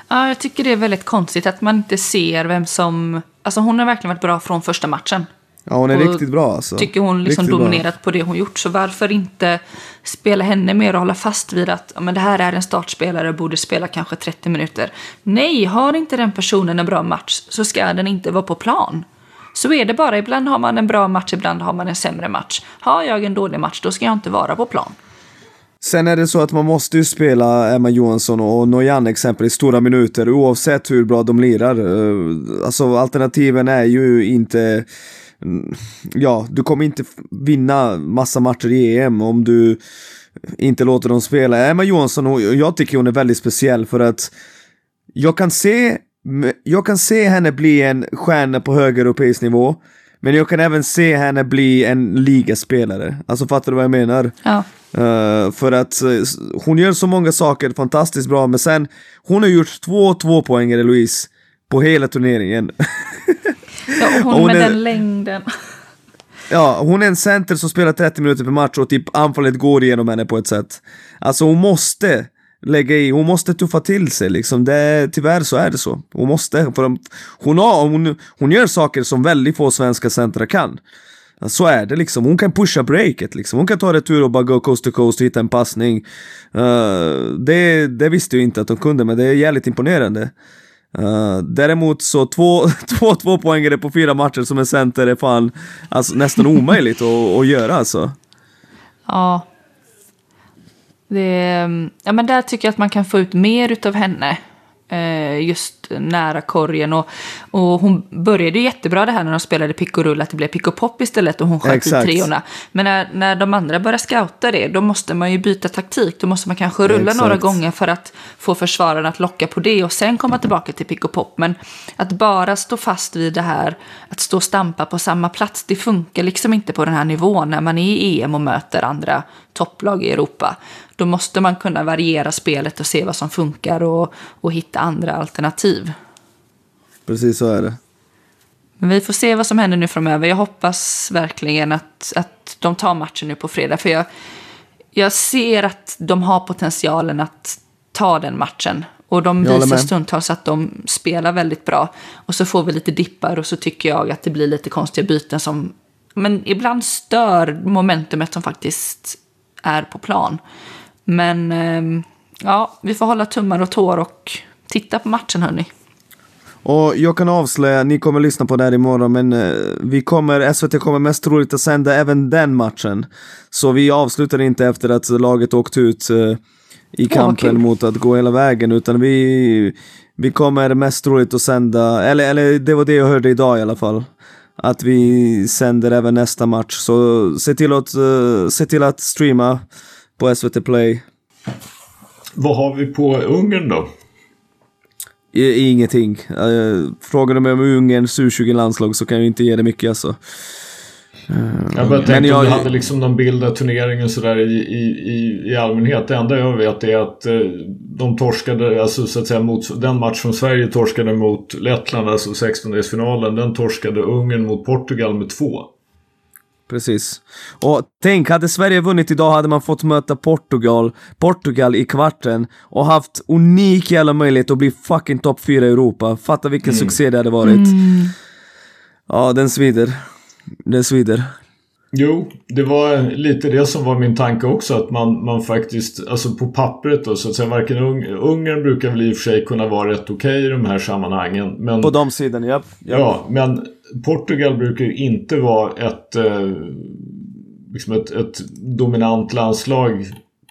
Ja, jag tycker det är väldigt konstigt att man inte ser vem som... Alltså hon har verkligen varit bra från första matchen. Ja, hon är och riktigt bra alltså. Tycker hon liksom riktigt dominerat bra. på det hon gjort. Så varför inte spela henne mer och hålla fast vid att men det här är en startspelare och borde spela kanske 30 minuter. Nej, har inte den personen en bra match så ska den inte vara på plan. Så är det bara. Ibland har man en bra match, ibland har man en sämre match. Har jag en dålig match, då ska jag inte vara på plan. Sen är det så att man måste ju spela Emma Johansson och Nojan exempelvis stora minuter oavsett hur bra de lirar. Eh, alltså alternativen är ju inte Ja, du kommer inte vinna massa matcher i EM om du inte låter dem spela. Emma Johansson, jag tycker hon är väldigt speciell för att jag kan se jag kan se henne bli en stjärna på hög europeisk nivå. Men jag kan även se henne bli en ligaspelare. Alltså fattar du vad jag menar? Ja. Uh, för att uh, hon gör så många saker fantastiskt bra, men sen hon har gjort två tvåpoängare Louise på hela turneringen. ja, hon, hon med är, den längden. Ja, hon är en center som spelar 30 minuter per match och typ anfallet går igenom henne på ett sätt. Alltså hon måste lägga i, hon måste tuffa till sig liksom. Det, tyvärr så är det så. Hon måste. För hon, har, hon, hon gör saker som väldigt få svenska centra kan. Så är det liksom. Hon kan pusha breaket liksom. Hon kan ta retur och bara gå coast to coast och hitta en passning. Uh, det, det visste jag inte att hon kunde, men det är jävligt imponerande. Uh, däremot så två, två poängare på fyra matcher som en center är fan alltså, nästan omöjligt att, att göra alltså. Ja, det, ja, men där tycker jag att man kan få ut mer utav henne. Eh, just nära korgen. Och, och hon började jättebra det här när de spelade pick och rull, att det blev pick och pop istället och hon sköt ut treorna. Men när, när de andra börjar scouta det, då måste man ju byta taktik. Då måste man kanske rulla Exakt. några gånger för att få försvararna att locka på det och sen komma tillbaka till pick och pop. Men att bara stå fast vid det här, att stå och stampa på samma plats, det funkar liksom inte på den här nivån när man är i EM och möter andra topplag i Europa. Då måste man kunna variera spelet och se vad som funkar och, och hitta andra alternativ. Precis så är det. Men vi får se vad som händer nu framöver. Jag hoppas verkligen att, att de tar matchen nu på fredag. För jag, jag ser att de har potentialen att ta den matchen. Och de visar stundtals att de spelar väldigt bra. Och så får vi lite dippar och så tycker jag att det blir lite konstiga byten som men ibland stör momentumet som faktiskt är på plan. Men ehm, ja, vi får hålla tummar och tår och titta på matchen hörni. Och jag kan avslöja, ni kommer lyssna på det här imorgon, men eh, vi kommer, SVT kommer mest troligt att sända även den matchen. Så vi avslutar inte efter att laget åkt ut uh, i kampen oh, mot att gå hela vägen, utan vi, vi kommer mest troligt att sända, eller, eller det var det jag hörde idag i alla fall. Att vi sänder även nästa match, så se till att, uh, se till att streama på SVT Play. Vad har vi på Ungern då? Ingenting. Uh, frågar du mig om Ungerns U20-landslag så kan jag inte ge det mycket alltså. Uh, jag bara tänkte jag, om du hade liksom någon bild av turneringen sådär i, i, i, i allmänhet. Det enda jag vet är att uh, de torskade, alltså så att säga mot den match som Sverige torskade mot Lettland, alltså 16-delsfinalen, den torskade Ungern mot Portugal med två. Precis. Och tänk, hade Sverige vunnit idag hade man fått möta Portugal, Portugal i kvarten och haft unik jävla möjlighet att bli fucking topp 4 i Europa. Fatta vilken mm. succé det hade varit. Mm. Ja, den svider. Den svider. Jo, det var lite det som var min tanke också. Att man, man faktiskt, alltså på pappret då så att säga, varken Ung Ungern brukar väl i och för sig kunna vara rätt okej okay i de här sammanhangen. Men, på de sidorna, ja. Ja, men Portugal brukar ju inte vara ett, eh, liksom ett, ett dominant landslag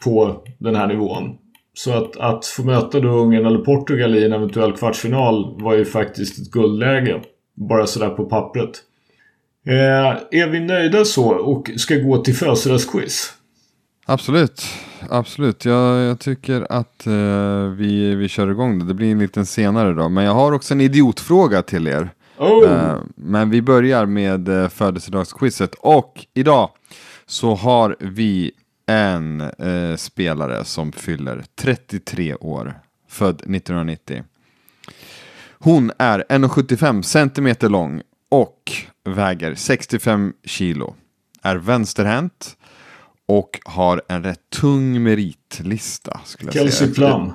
på den här nivån. Så att, att få möta då Ungern eller Portugal i en eventuell kvartsfinal var ju faktiskt ett guldläge. Bara sådär på pappret. Eh, är vi nöjda så och ska gå till födelsedagsquiz? Absolut, absolut. Jag, jag tycker att eh, vi, vi kör igång det. Det blir en liten senare då. Men jag har också en idiotfråga till er. Oh. Eh, men vi börjar med eh, födelsedagsquizet. Och idag så har vi en eh, spelare som fyller 33 år. Född 1990. Hon är 1,75 centimeter lång och väger 65 kilo. Är vänsterhänt och har en rätt tung meritlista. Skulle jag Kelsey säga. Plum.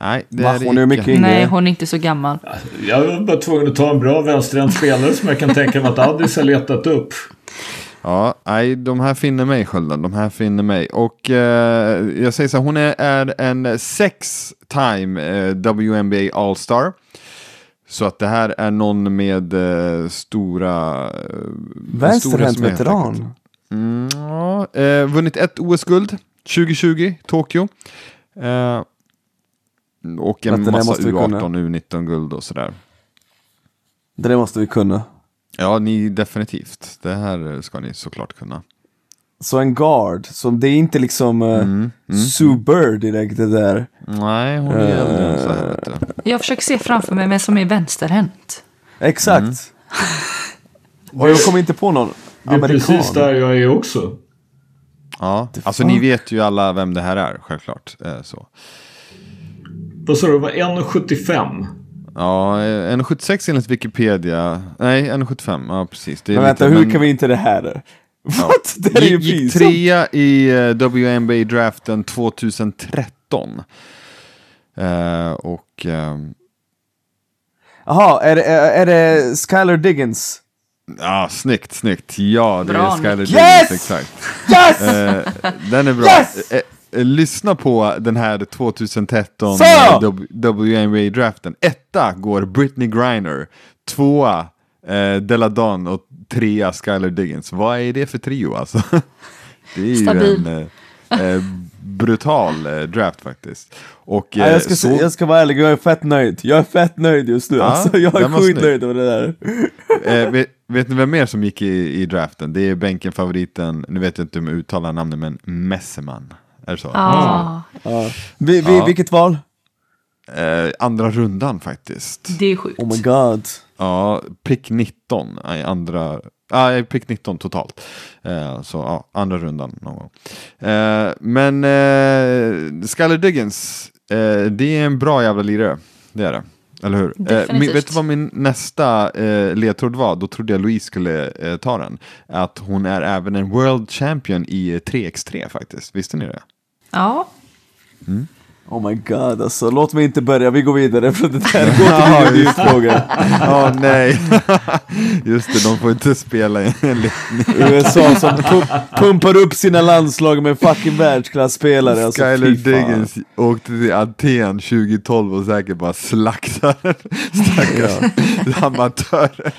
Nej, det är hon är mycket yngre. Nej, hon är inte så gammal. Jag var bara tvungen att ta en bra vänsterhänt spelare som jag kan tänka mig att Addis har letat upp. Ja, nej, de här finner mig Skölden, de här finner mig. Och eh, jag säger så här, hon är, är en sex time eh, WNBA All-Star. Så att det här är någon med eh, stora... Eh, Vänsterhänt veteran. Mm, ja, eh, vunnit ett OS-guld 2020, Tokyo. Eh, och en massa måste vi kunna. U18, U19-guld och sådär. Det där måste vi kunna. Ja, ni definitivt. Det här ska ni såklart kunna. Så en guard, så det är inte liksom uh, Mm, Sue Bird direkt det där. Nej, hon är äldre än så här. Vet du. Jag försöker se framför mig vem som är vänsterhänt. Exakt. Mm. Och jag kommer inte på någon Det är amerikan. precis där jag är också. Ja, alltså ni vet ju alla vem det här är, självklart. Eh, så. Vad sa du, det var 1,75? Ja, eh, 1,76 enligt Wikipedia. Nej, 1,75. Ja, precis. Det är Men vänta, lite- hur men- kan vi inte det här? What? Det är ju Gick, trea i eh, WNBA-draften 2013. Eh, och... ehm, Jaha, är, det- är, är det Skylar Diggins? Ja, snyggt, snyggt. Ja, det Bra, är Skyler. Diggins, Yes! exakt. Yes! Eh, den är bra. Yes! Eh, eh, lyssna på den här 2013 Så! eh, W- WNBA-draften. Etta går Britney Griner, tvåa eh, Deladon och trea Skyler Diggins. Vad är det för trio alltså? det är ju Stabil. en eh, eh, brutal eh, draft faktiskt. Och, Ja, eh, jag, ska, så- se- jag ska vara ärlig, jag är fett nöjd. Jag är fett nöjd just nu. Ja, alltså, jag är var skitnöjd över det där. Eh, vet, vet ni vem mer som gick i, i draften? Det är bänken-favoriten, nu vet jag inte hur man uttalar namnet, men Messeman. Är det så? Ja, Ja. Vi, vi, Ja. Vilket val? Eh, andra rundan faktiskt. det är sjukt. Oh my god. Ja, pick 19 i andra, ah, pick 19 totalt. Eh, så ja, andra rundan någon gång. Eh, men eh, Skyler Diggins, eh, det är en bra jävla lirare. Det är det. Eller hur? Eh, min, vet du vad min nästa eh, ledtråd var? Då trodde jag Louise skulle eh, ta den. Att hon är även en world champion i eh, 3x3 faktiskt. Visste ni det? Ja, Oh my god alltså, låt mig inte börja, vi går vidare för det där går Ja, till min just det. fråga. Ja, nej. Just det, de får inte spela i en USA som pu- pumpar upp sina landslag med fucking världsklasspelare. Alltså, Skyler. Diggins åkte till Aten 2012 och säkert bara slaktade stackars amatörer.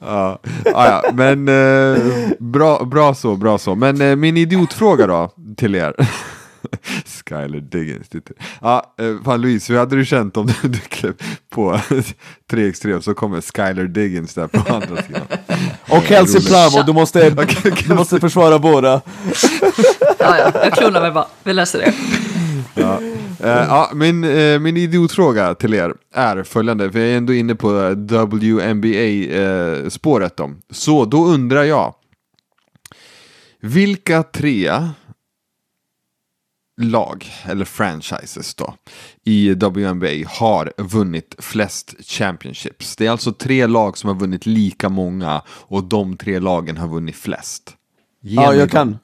Ja, ah, ja, men eh, bra, bra så, bra så. Men eh, min idiotfråga då till er. Skyler Diggins. det- Ja, eh, fan Louise, hur hade du känt om du, du klev på 3x3 så kommer Skyler Diggins där på andra sidan? Och Kelsey. Plum, och du måste, du måste försvara båda. ja, ja. jag klonar mig bara. Vi löser det. Ja. Eh, ja, min, eh, min idiotfråga till er är följande, för jag är ändå inne på WNBA-spåret då. Så då undrar jag, vilka tre lag, eller franchises då, i WNBA har vunnit flest championships? Det är alltså tre lag som har vunnit lika många och de tre lagen har vunnit flest. Ge Ja, jag dem. kan.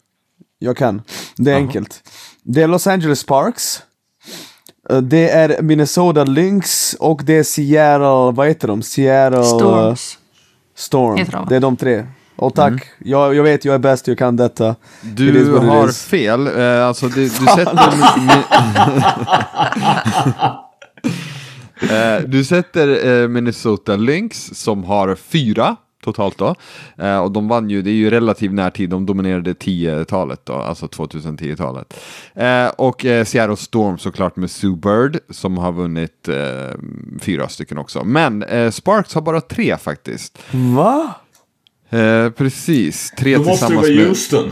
Jag kan. Det är enkelt. Det är Los Angeles Sparks. Eh, Det är Minnesota Lynx och det är Seattle, vad heter de? Seattle eh, Storms. Storm. heter de. Det är de tre. Och tack, jag, jag vet jag är bäst, jag kan detta. It is Du it har is. fel. Eh, alltså du, du sätter... du sätter Minnesota Lynx som har fyra totalt då. Eh, och de vann ju, det är ju relativ närtid, de dominerade 10-talet då, alltså 2010-talet. Eh, och eh, Seattle Storm såklart med Sue Bird som har vunnit eh, fyra stycken också. Men eh, Sparks har bara tre faktiskt. Va? Eh, precis, tre Då tillsammans med... Houston.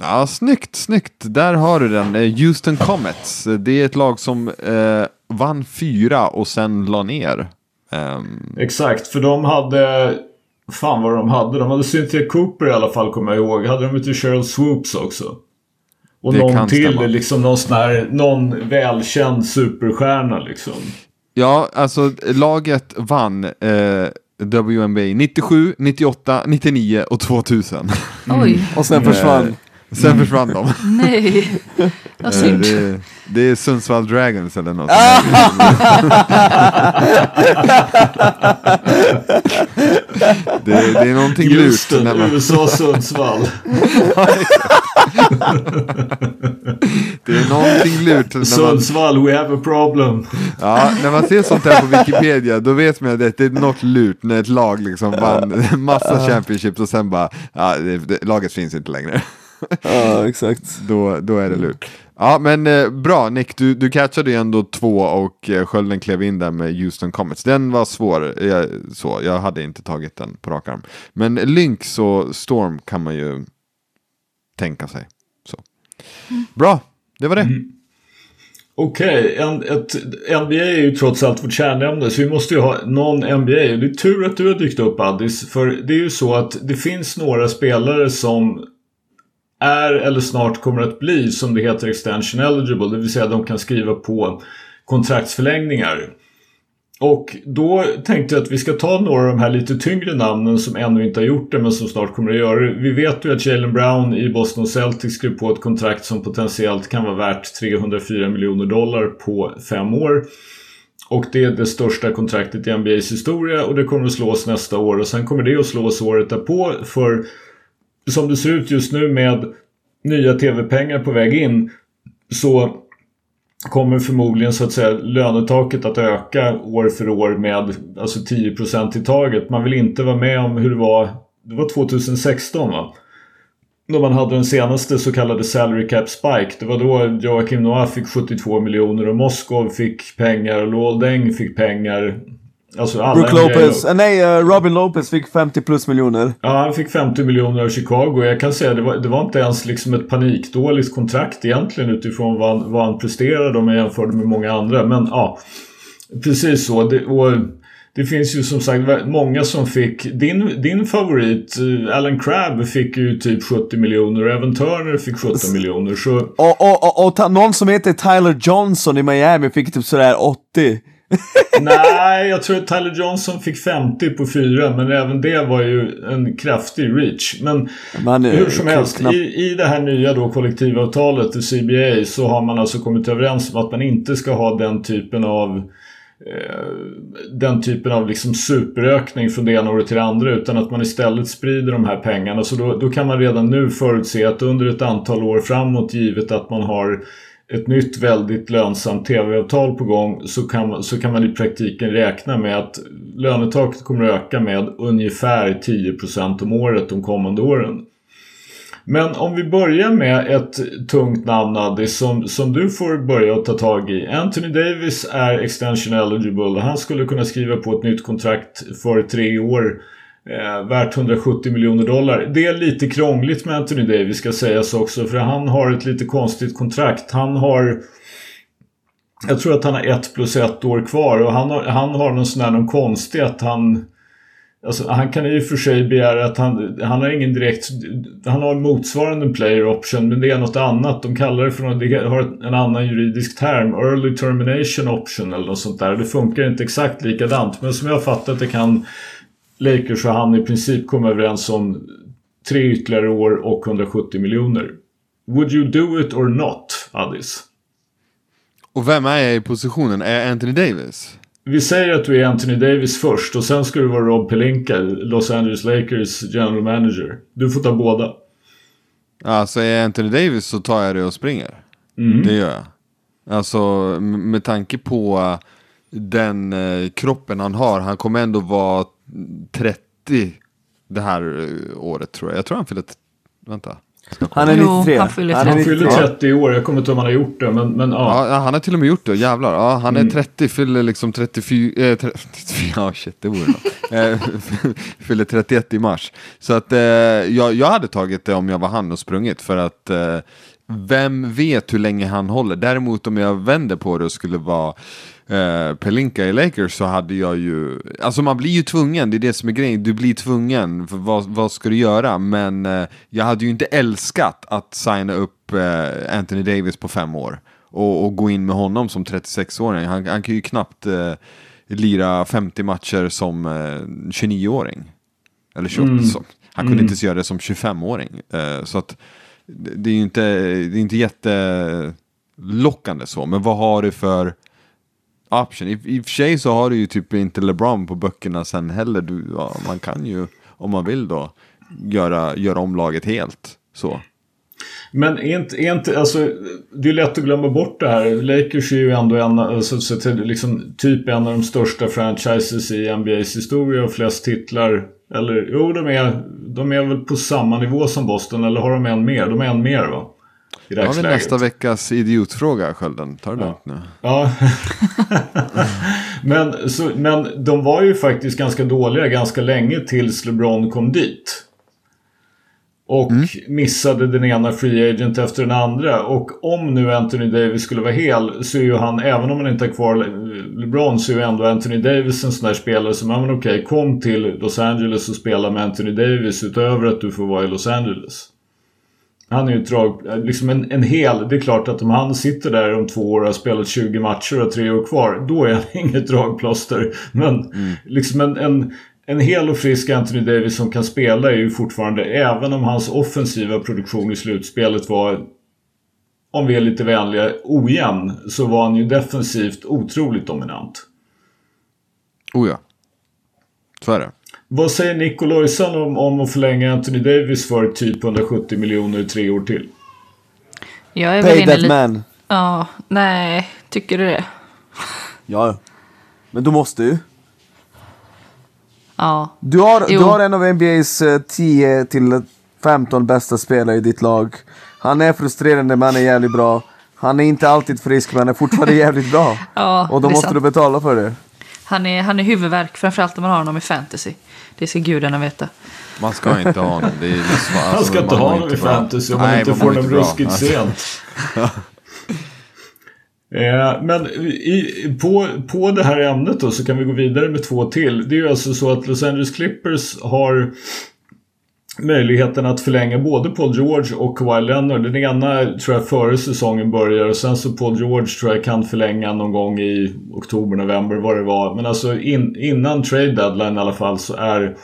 Ja, snyggt, snyggt. Där har du den. Houston Comets. Det är ett lag som eh, vann fyra och sen la ner. Ehm, Exakt, för de hade... Fan vad de hade. De hade Cynthia Cooper i alla fall kommer jag ihåg. Hade de inte Cheryl Swoops också? Och Det någon till, stämma. liksom någon sån här, någon välkänd superstjärna liksom. ja, alltså laget vann eh, WNBA 97, 98, 99 och 2000. Oj, Och sen försvann. Sen försvann de. nej. Vad Eh, synd. det, det är Sundsvall Dragons eller något. det, det är någonting lurt. Houston, när man- USA, Sundsvall. Det är någonting lurt. När man, Sundsvall, we have a problem. Ja, när man ser sånt här på Wikipedia då vet man att det är något lurt när ett lag liksom vann massa championships och sen bara, ja, det, det, laget finns inte längre. Ja, exakt. Då, då är det lurt. Ja, men eh, bra Nick, du, du catchade ju ändå två och eh, skölden klev in där med Houston Comets. Den var svår, jag, så, jag hade inte tagit den på rak arm. Men Lynx och Storm kan man ju tänka sig. Så. Bra, det var det. Okej, en, ett, NBA är ju trots allt vårt kärnämne så vi måste ju ha någon NBA. Det är tur att du har dykt upp Addis. För det är ju så att det finns några spelare som är eller snart kommer att bli som det heter extension eligible. Det vill säga de kan skriva på kontraktsförlängningar. Och då tänkte jag att vi ska ta några av de här lite tyngre namnen som ännu inte har gjort det men som snart kommer att göra det. Vi vet ju att Jalen Brown i Boston Celtics skrev på ett kontrakt som potentiellt kan vara värt 304 miljoner dollar på fem år. Och det är det största kontraktet i NBAs historia och det kommer att slås nästa år och sen kommer det att slås året därpå för som det ser ut just nu med nya tv-pengar på väg in så kommer förmodligen så att säga lönetaket att öka år för år med alltså 10% i taget. Man vill inte vara med om hur det var, det var 2016 va? Då man hade den senaste så kallade salary cap spike. Det var då Joakim Noah fick 72 miljoner och Moskov fick pengar och Lowell Deng fick pengar. Alltså Brook Lopez, eh, nej eh, Robin Lopez fick 50 plus miljoner. Ja, han fick 50 miljoner av Chicago. Jag kan säga det var, det var inte ens liksom ett panikdåligt kontrakt egentligen utifrån vad han, vad han presterade om jag jämförde med många andra. Men ja, precis så. Det, och det finns ju som sagt många som fick... Din, din favorit, eh, Alan Crabb, fick ju typ 70 miljoner och även Turner fick 17 miljoner. Så Och, och, och, och någon som heter Tyler Johnson i Miami fick typ sådär 80. nej, jag tror att Tyler Johnson fick 50 på fyra. Men även det var ju en kraftig reach. Men Man, eh, Hur som helst, knappt- i, i det här nya då kollektivavtalet, i CBA, så har man alltså kommit överens om att man inte ska ha den typen av eh, den typen av liksom superökning från det ena året till det andra utan att man istället sprider de här pengarna. Så då, då kan man redan nu förutse att under ett antal år framåt givet att man har ett nytt väldigt lönsamt tv-avtal på gång så kan, man- så kan man i praktiken räkna med att lönetaket kommer att öka med ungefär 10% om året de kommande åren. Men om vi börjar med ett tungt namn Addi som, som du får börja att ta tag i. Anthony Davis är extension eligible. Han skulle kunna skriva på ett nytt kontrakt för tre år. Eh, värt 170 miljoner dollar. Det är lite krångligt med Anthony Davis ska sägas också för han har ett lite konstigt kontrakt. Han har jag tror att han har ett plus ett år kvar och han har, han har någon sån här någon konstig att han Alltså, han kan i och för sig begära att han, han har ingen direkt, han har motsvarande player option men det är något annat. De kallar det för något, det har en annan juridisk term, early termination option eller något sånt där. Det funkar inte exakt likadant men som jag fattat det kan Lakers och han i princip komma överens om tre ytterligare år och 170 miljoner. Would you do it or not, Addis? Och vem är jag i positionen? Är jag Anthony Davis? Vi säger att du är Anthony Davis först och sen ska du vara Rob Pelinka, Los Angeles Lakers general manager. Du får ta båda. Alltså är jag Anthony Davis så tar jag det och springer. Det gör jag. Alltså med tanke på eh, den eh, kroppen han har. Han kommer ändå vara 30 det här eh, året tror jag. Jag tror han fyller... Vänta. Han är Jo, 93. han fyller Han 93. fyller 30 i år. Jag kommer inte ihåg om han har gjort det. Men, men ja. Ja, han har till och med gjort det, jävlar. Ja, han är Mm. 30, fyller liksom 34, eh, 34 ja shit det vore något. Eh, fyller 31 i mars. Så att eh, jag, jag hade tagit det om jag var han och sprungit för att eh, vem vet hur länge han håller. Däremot om jag vänder på det och skulle vara eh, Pelinka i Lakers så hade jag ju, alltså man blir ju tvungen, det är det som är grejen, du blir tvungen, för vad, vad ska du göra? Men eh, jag hade ju inte älskat att signa upp eh, Anthony Davis på fem år och, och gå in med honom som 36-åring. Han, han kan ju knappt eh, lira 50 matcher som eh, 29-åring. Eller 28, Mm. så. Han kunde inte ens göra det som 25-åring. Eh, så att det det är ju inte, det är inte jättelockande så, men vad har du för option? I, I och för sig så har du ju typ inte LeBron på böckerna sen heller. Du, ja, man kan ju, om man vill då, göra, göra om laget helt. Så. Men är inte, är inte, alltså, det är lätt att glömma bort det här. Lakers är ju ändå en, alltså, så liksom, typ en av de största franchises i NBAs historia och flest titlar. Eller jo, de är, de är väl på samma nivå som Boston, eller har de en mer? De är en mer va? I har vi nästa veckas idiotfråga, Skölden. Ta det lugnt nu. Ja. men, så, men de var ju faktiskt ganska dåliga ganska länge tills LeBron kom dit. Och missade den ena free agent efter den andra. Och om nu Anthony Davis skulle vara hel så är ju han, även om han inte har kvar Le- LeBron, så är ju ändå Anthony Davis en sån där spelare som, ja men okej, kom till Los Angeles och spela med Anthony Davis utöver att du får vara i Los Angeles. Han är ju ett drag, liksom en, en hel, det är klart att om han sitter där om två år och har spelat 20 matcher och tre år kvar, då är han inget dragplåster. Men liksom en, en, en hel och frisk Anthony Davis som kan spela är ju fortfarande, även om hans offensiva produktion i slutspelet var, om vi är lite vänliga, ojämn, så var han ju defensivt otroligt dominant. Oh ja. Så är det. Vad säger Nikolajsan om, om att förlänga Anthony Davis för typ 170 miljoner i tre år till? Jag är Pay that man. Ja, nej, tycker du det? Ja. Men du måste ju. Ja. Du har, du har en av NBAs eh, 10 till 15 bästa spelare i ditt lag. Han är frustrerande men han är jävligt bra. Han är inte alltid frisk men han är fortfarande jävligt bra. Ja, Och då måste sant. du betala för det. Han är, han är huvudvärk, framförallt om man har honom i fantasy. Det ska gudarna veta. Man ska inte ha honom. Det är liksom, Han ska inte ha honom i fantasy om man Nej, inte man får honom ruskigt Alltså, sent. Eh, Men i, på, på det här ämnet då så kan vi gå vidare med två till. Det är ju alltså så att Los Angeles Clippers har möjligheten att förlänga både Paul George och Kawhi Leonard. Den ena tror jag före säsongen börjar och sen så Paul George tror jag kan förlänga någon gång i oktober, november, vad det var. Men alltså in, innan trade deadline i alla fall så är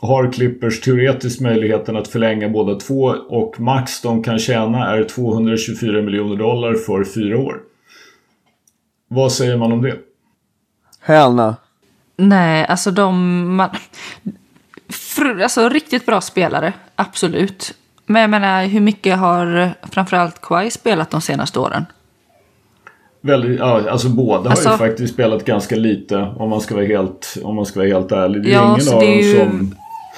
har Clippers teoretiskt möjligheten att förlänga båda två och max de kan tjäna är 224 miljoner dollar för fyra år. Vad säger man om det? Hell no. Nej, alltså de... Man, alltså riktigt bra spelare, absolut. Men jag menar, hur mycket har framförallt Kawhi spelat de senaste åren? Väldigt, ja, alltså båda har Alltså- ju faktiskt spelat ganska lite om man ska vara helt, om man ska vara helt ärlig. Det är Ja, ingen så av dem som...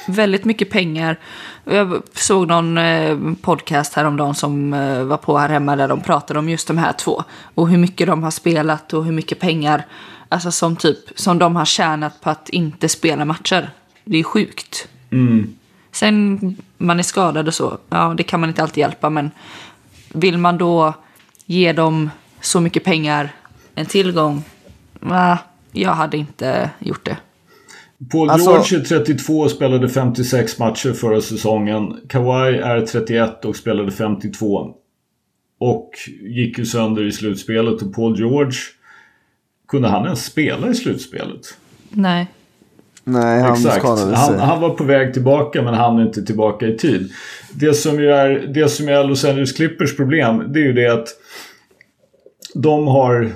väldigt mycket pengar. Jag såg någon eh, podcast häromdagen som eh, var på här hemma där de pratade om just de här två. Och hur mycket de har spelat och hur mycket pengar alltså som, typ, som de har tjänat på att inte spela matcher. Det är sjukt. Mm. Sen man är skadad och så, ja det kan man inte alltid hjälpa men vill man då ge dem så mycket pengar, en tillgång, nah, jag hade inte gjort det. Paul Alltså- George är 32 och spelade 56 matcher förra säsongen. Kawhi är 31 och spelade 52. Och gick ju sönder i slutspelet och Paul George kunde han ens spela i slutspelet? Nej. Nej, han Exakt. skadade Han, sig. han var på väg tillbaka men han är inte tillbaka i tid. Det som ju är, det som är Los Angeles Clippers problem det är ju det att de har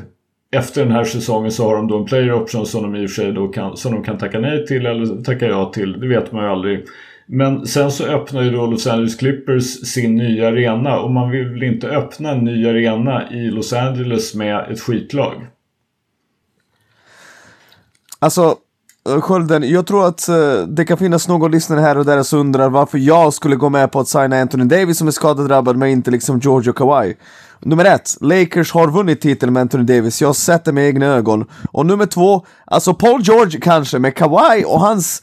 efter den här säsongen så har de då en player option som de i och för sig då kan, som de kan tacka nej till eller tacka ja till. Det vet man ju aldrig. Men sen så öppnar ju då Los Angeles Clippers sin nya arena och man vill väl inte öppna en ny arena i Los Angeles med ett skitlag. Alltså, Skölden, jag tror att eh, det kan finnas någon lyssnare här och där som undrar varför jag skulle gå med på att signa Anthony Davis som är skadedrabbad men inte liksom George och Kawhi. Nummer ett, Lakers har vunnit titeln med Anthony Davis, jag har sett det med egna ögon. Och nummer två, alltså Paul George kanske, med Kawhi och hans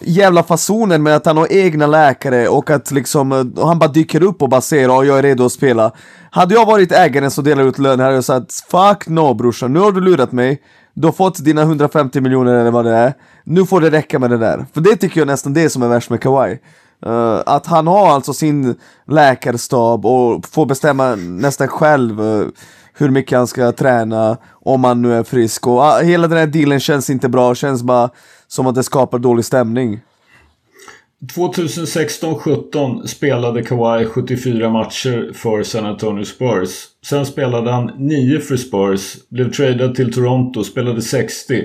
jävla fasonen med att han har egna läkare och att liksom och han bara dyker upp och bara säger att jag är redo att spela. Hade jag varit ägaren som delar ut lön hade jag sagt fuck no brorsan, nu har du lurat mig. Du har fått dina 150 miljoner eller vad det är. Nu får det räcka med det där. För det tycker jag nästan det som är värst med Kawhi. Uh, att han har alltså sin läkarstab och får bestämma nästan själv uh, hur mycket han ska träna om han nu är frisk. Och uh, hela den här dealen känns inte bra, känns bara som att det skapar dålig stämning. 2016-17 spelade Kawhi 74 matcher för San Antonio Spurs. Sen spelade han 9 för Spurs, blev tradad till Toronto, spelade 60.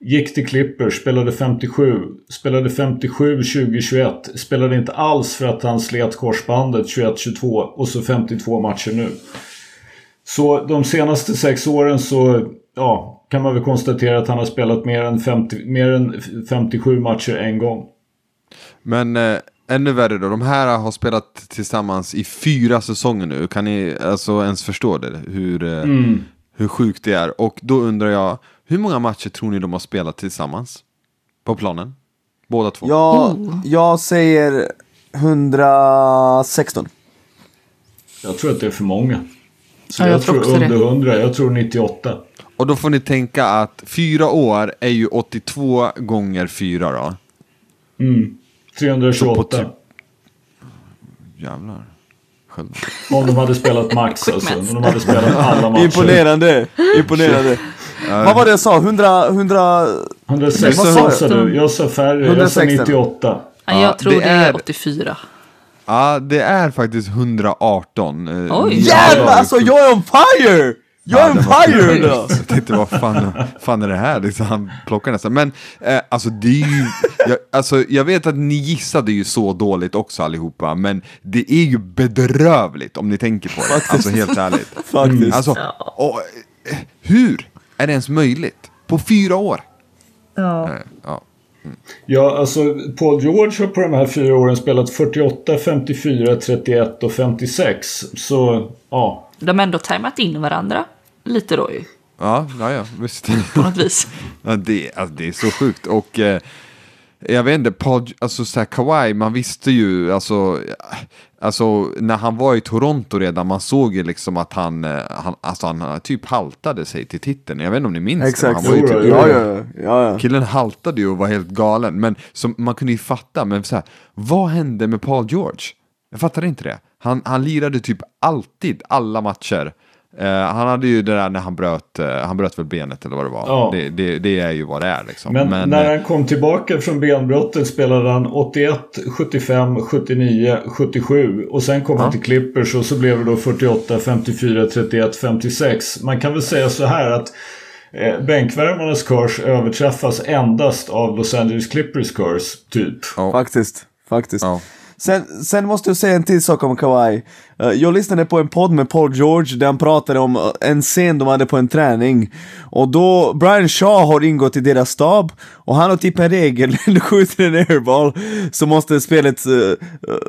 Gick till Clippers, spelade 57. Spelade 57 2021. Spelade inte alls för att han slet korsbandet 21-22 och så 52 matcher nu. Så de senaste sex åren så ja, kan man väl konstatera att han har spelat mer än, 50, mer än 57 matcher en gång. Men eh, ännu värre då, de här har spelat tillsammans i fyra säsonger nu. Kan ni alltså ens förstå det? Hur, eh, mm. hur sjukt det är. Och då undrar jag, hur många matcher tror ni de har spelat tillsammans? På planen? Båda två? Ja, oh. jag säger 116. Jag tror att det är för många. Så ja, jag, jag, tror, tror under 100, jag tror 98. Och då får ni tänka att fyra år är ju 82 gånger fyra då. Mm. 328. Jävlar. Själv. Om de hade spelat max alltså. Om de hade spelat alla matcher. Imponerande. Imponerande. Vad var det jag sa? 100... 100... 116 sa du. Jag sa färre. Jag sa 98. Ja, jag tror det, det är 84. Ja, det är faktiskt 118. Eh, Oj! Jävlar alltså, jag är on fire! Jag är en då! Jag tänkte vad fan, fan är det här? Liksom, han plockar nästan. Men eh, alltså det är ju, jag, alltså, jag vet att ni gissade ju så dåligt också allihopa, men det är ju bedrövligt om ni tänker på det. Faktiskt. Alltså helt ärligt. Faktiskt. Alltså, och, eh, hur är det ens möjligt? På fyra år? Ja. Eh, ja. Mm. Ja, alltså Paul George har på de här fyra åren spelat 48, 54, 31 och 56. Så, ja. De har ändå tajmat in varandra lite då ju. Ja, ja, ja visst. På något vis. ja, det, alltså, det är så sjukt. Och eh, jag vet inte, Paul, alltså så här, Kawhi, man visste ju, alltså, alltså när han var i Toronto redan, man såg ju liksom att han, eh, han, alltså, han typ haltade sig till titeln. Jag vet inte om ni minns Exakt. det? Han var ju typ, ja, ja, ja, ja. Killen haltade ju och var helt galen. Men som, man kunde ju fatta, men så här, vad hände med Paul George? Jag fattar inte det. Han, han lirade typ alltid alla matcher. Uh, han hade ju det där när han bröt, uh, han bröt väl benet eller vad det var. Ja. Det, det, det, är ju vad det är liksom. Men, Men när han kom tillbaka från benbrottet spelade han 81, 75, 79, 77. Och sen kom ja. han till Clippers och så blev det då 48, 54, 31, 56. Man kan väl säga så här att eh, bänkvärmarnas kurs överträffas endast av Los Angeles Clippers kurs, typ. Ja. Faktiskt, faktiskt. Ja. Sen, sen måste jag säga en till sak om Kawhi. Eh, jag lyssnade på en podd med Paul George där han pratade om eh, en scen de hade på en träning. Och då, Brian Shaw har ingått i deras stab och han har typ en regel, när du skjuter en airball så måste spelet uh,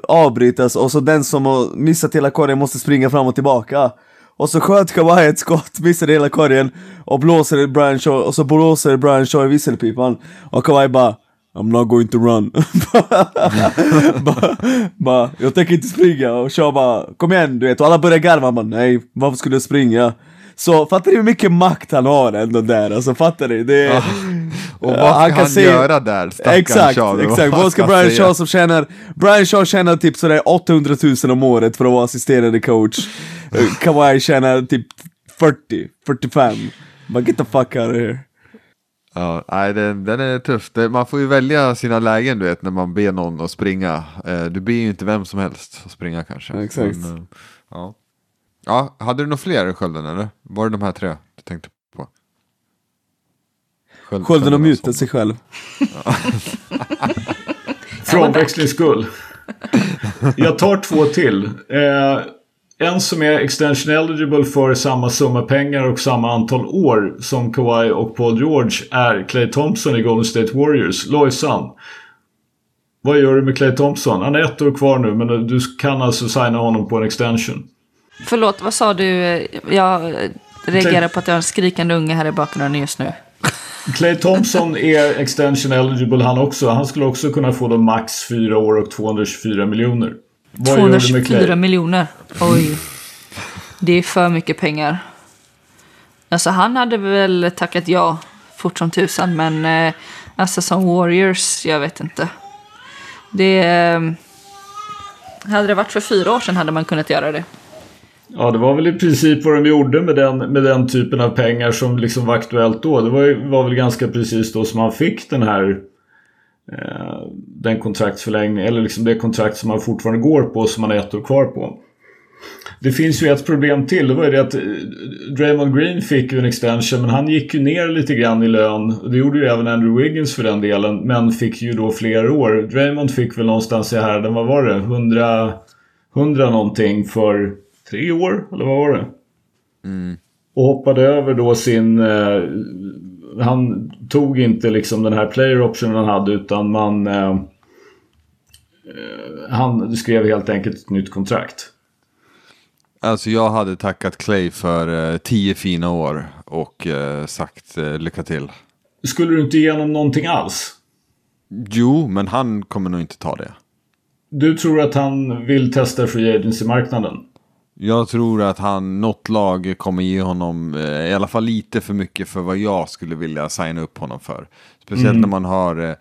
avbrytas och så den som har missat hela korgen måste springa fram och tillbaka. Och så sköt Kawhi ett skott, missade hela korgen och blåser Brian Shaw, och så blåser Brian Shaw i visselpipan. Och Kawhi bara I'm not going to run. bara, bara, jag tänker inte springa och Shaw bara, kom igen du vet, och alla börjar garva, man nej, varför skulle jag springa? Så fattar ni hur mycket makt han har ändå där? Alltså fattar ni? Det, ja. Och vad ska han, han se... göra där? Exakt, Shaw, exakt. Vad ska Brian Shaw som tjänar, Brian Shaw tjänar typ sådär 800 000 om året för att vara assisterande coach. Kawhi tjänar typ 40, 45. But get the fuck out of here. Ja, nej, den, den är tuff. man får ju välja sina lägen du vet när man ber någon att springa. Eh, du ber ju inte vem som helst att springa kanske. exakt. Men, eh, ja. ja, hade du några fler i skölden eller? Var det de här tre du tänkte på? Sköld, skölden har mutat sig själv. För omväxlings skull. Jag tar två till. Eh, en som är extension eligible för samma summa pengar och samma antal år som Kawhi och Paul George är Clay Thompson i Golden State Warriors. Lojsan. Vad gör du med Clay Thompson? Han är ett år kvar nu men du kan alltså signa honom på en extension. Förlåt, vad sa du? Jag reagerar på att jag har en skrikande unge här i bakgrunden just nu. Clay Thompson är extension eligible han också. Han skulle också kunna få då max 4 år och 224 miljoner. Vad 224 miljoner? Oj. Det är för mycket pengar. Alltså han hade väl tackat ja fort som tusan men eh, alltså som Warriors, jag vet inte. Det... Eh, hade det varit för fyra år sedan hade man kunnat göra det. Ja, det var väl i princip vad de gjorde med den, med den typen av pengar som liksom var aktuellt då. Det var, var väl ganska precis då som han fick den här den kontraktsförlängningen, eller liksom det kontrakt som han fortfarande går på som han har ett år kvar på. Det finns ju ett problem till. Det var ju det att eh, Draymond Green fick ju en extension men han gick ju ner lite grann i lön. Det gjorde ju även Andrew Wiggins för den delen. Men fick ju då fler år. Draymond fick väl någonstans i härden, vad var det? 100, 100 någonting för tre år, eller vad var det? Mm. Och hoppade över då sin... Eh, han tog inte liksom den här player optionen han hade utan man... Eh, eh han skrev helt enkelt ett nytt kontrakt. Alltså jag hade tackat Clay för eh, tio fina år och eh, sagt eh, lycka till. Skulle du inte ge honom någonting alls? Jo, men han kommer nog inte ta det. Du tror att han vill testa free agency-marknaden? Jag tror att han, något lag kommer ge honom eh, i alla fall lite för mycket för vad jag skulle vilja signa upp honom för. Speciellt mm. när man har, eh,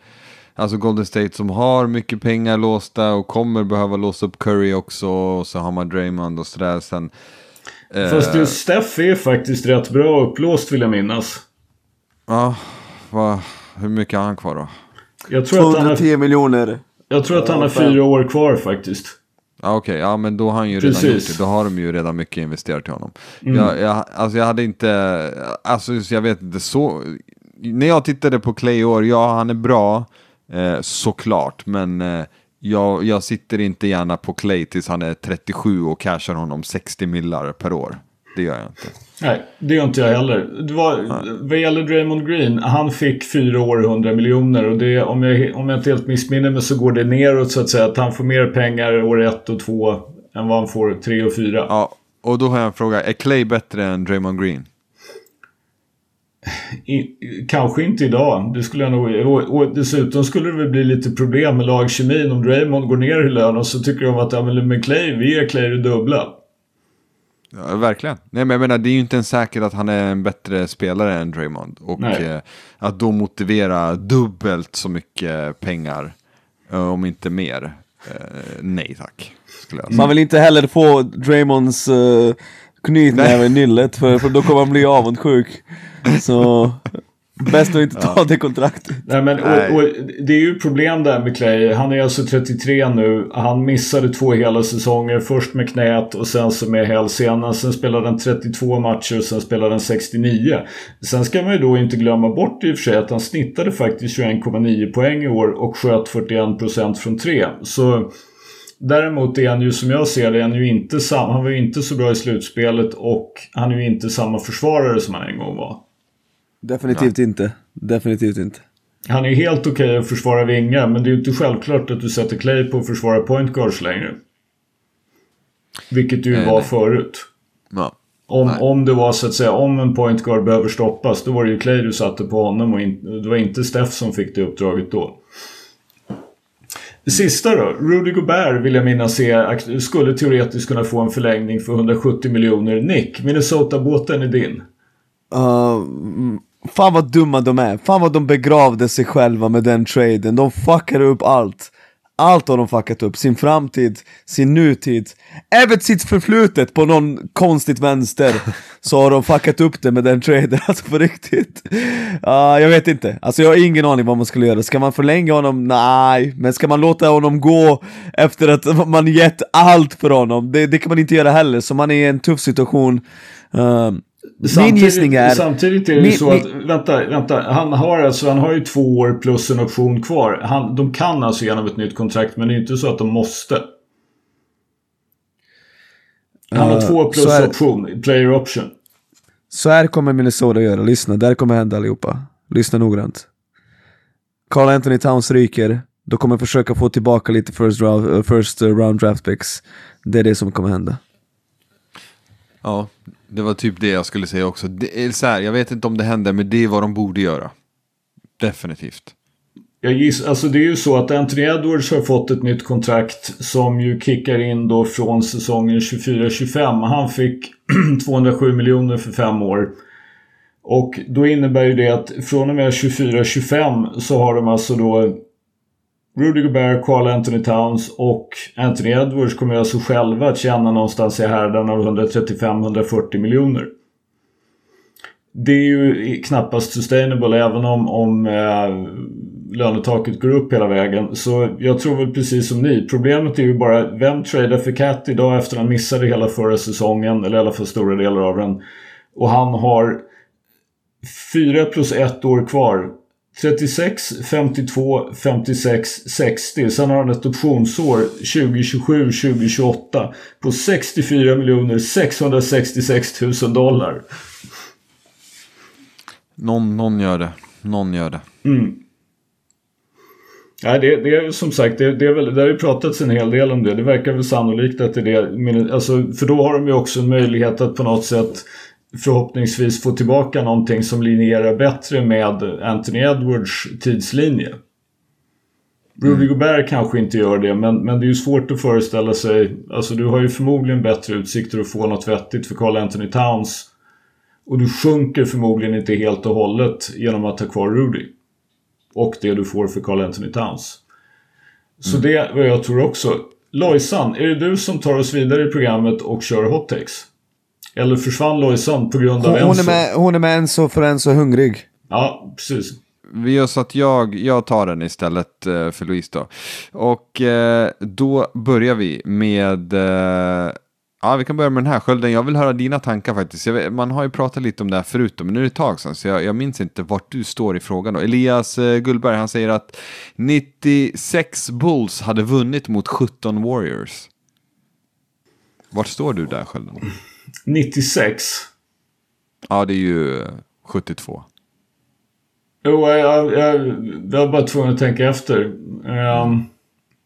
alltså Golden State som har mycket pengar låsta och kommer behöva låsa upp Curry också. Och så har man Draymond och sådär sen. Eh, Fast just Steph är faktiskt rätt bra upplåst vill jag minnas. Ja, va, hur mycket har han kvar då? Jag tror 210 att han har, miljoner. Jag tror att han har fyra år kvar faktiskt. Ja, Okej, okay. ja men då har han ju Precis. redan gjort det. Då har de ju redan mycket investerat i honom. Mm. Jag, jag, alltså jag hade inte, alltså jag vet inte så. När jag tittade på Clay i år, ja han är bra, eh, såklart. Men eh, jag, jag sitter inte gärna på Clay tills han är 37 och cashar honom 60 millar per år. Det gör jag inte. Nej, det gör inte jag heller. Det var, vad gäller Draymond Green, han fick fyra år 100 miljoner och det, om, jag, om jag inte helt missminner mig så går det neråt så att säga. Att han får mer pengar år ett och två än vad han får tre och fyra. Ja, och då har jag en fråga. Är Clay bättre än Draymond Green? I, kanske inte idag. Det skulle jag nog... Och, och dessutom skulle det väl bli lite problem med lagkemin om Draymond går ner i lön och så tycker de att ja, men med Clay, vi ger Clay det dubbla. Ja, verkligen. Nej, men jag menar, det är ju inte ens säkert att han är en bättre spelare än Draymond. Och eh, att då motivera dubbelt så mycket pengar, eh, om inte mer, eh, nej tack. Man vill inte heller få Draymonds uh, knytnäve i nyllet, för, för då kommer man bli avundsjuk. Så Bäst att inte ta ja. det kontraktet. Nej, men, och, och, det är ju problem där med Clay. Han är alltså 33 nu. Han missade två hela säsonger. Först med knät och sen så med hälsenan. Sen spelade han 32 matcher och sen spelade han 69. Sen ska man ju då inte glömma bort i och för sig att han snittade faktiskt 21,9 poäng i år och sköt 41% från tre. Så Däremot är han ju som jag ser det, han, ju inte sam han var ju inte så bra i slutspelet och han är ju inte samma försvarare som han en gång var. Definitivt Nej. inte. Definitivt inte. Han är helt okej okay att försvara vingar men det är ju inte självklart att du sätter Clay på att försvara point guards längre. Vilket det ju nej, var nej. förut. Ja. Om, om det var så att säga, om en point guard behöver stoppas då var det ju Clay du satte på honom och in, det var inte Steph som fick det uppdraget då. Sista då, Rudy Gobert vill jag minnas är, skulle teoretiskt kunna få en förlängning för 170 miljoner. Nick, Minnesota-båten är din. Uh, Fan vad dumma de är, fan vad de begravde sig själva med den traden, de fuckade upp allt. Allt har de fuckat upp, sin framtid, sin nutid, även sitt förflutet på någon konstigt vänster. Så har de fuckat upp det med den traden, alltså på riktigt. Uh, Jag vet inte, alltså jag har ingen aning vad man skulle göra, ska man förlänga honom? Nej, men ska man låta honom gå efter att man gett allt för honom? Det, det kan man inte göra heller, så man är i en tuff situation. Uh, min gissning är... Samtidigt är det min, så att, vänta, vänta. Han har, alltså, han har ju två år plus en option kvar. Han, de kan alltså genom ett nytt kontrakt men det är inte så att de måste. Han har Uh, två plus så är- option, player option. Så här kommer Minnesota göra, lyssna, det här kommer hända allihopa. Lyssna noggrant. Carl Anthony Towns ryker, då kommer försöka få tillbaka lite first round, eh, first round draft picks. Det är det som kommer hända. Ja, det var typ det jag skulle säga också. Det är så här, jag vet inte om det händer, men det är vad de borde göra. Definitivt. Jag giss, alltså det är ju så att Anthony Edwards har fått ett nytt kontrakt som ju kickar in då från säsongen 24-25. Han fick 207 miljoner för fem år. Och då innebär ju det att från och med 24-25 så har de alltså då Rudy Gobert, Carl Anthony Towns och Anthony Edwards kommer alltså själva att tjäna någonstans i härdan av 135-140 miljoner. Det är ju knappast sustainable även om, om eh, lönetaket går upp hela vägen. Så jag tror väl precis som ni. Problemet är ju bara vem tradar för Cat idag efter att han missade hela förra säsongen. Eller i alla fall stora delar av den. Och han har 4 plus 1 år kvar. 36, 52, 56, 60. Sen har han ett optionsår 2027, 2028 på 64 miljoner 666 000 dollar. Någon, någon gör det. Någon gör det. Mm. Ja, det, det är som sagt, det, det, är väl, det har ju pratats en hel del om det. Det verkar väl sannolikt att det är det. Alltså, för då har de ju också en möjlighet att på något sätt förhoppningsvis få tillbaka någonting som linjerar bättre med Anthony Edwards tidslinje. Rudy Gobert kanske inte gör det men, men det är ju svårt att föreställa sig. Alltså du har ju förmodligen bättre utsikter att få något vettigt för Carl Anthony Towns. Och du sjunker förmodligen inte helt och hållet genom att ha kvar Rudy. Och det du får för Carl Anthony Towns. Så det är vad jag tror också. Lojsan, är det du som tar oss vidare i programmet och kör hot takes? Eller försvann Lojsan på grund av Hon, hon, är Enzo? med, hon är med Enzo för Enzo är hungrig. Ja, precis. Vi gör så att jag, jag tar den istället eh, för Louise då. Och eh, då börjar vi med... Eh, ja, vi kan börja med den här skölden. Jag vill höra dina tankar faktiskt. Jag vet, man har ju pratat lite om det här förut, men nu är det ett tag sedan, så jag, jag minns inte vart du står i frågan. Då. Elias eh, Gullberg, han säger att 96 Bulls hade vunnit mot 17 Warriors. Vart står du där, skölden? 96. Ja, det är ju eh, 72. Jo, jag, jag, jag, jag var bara tvungen att tänka efter. Um,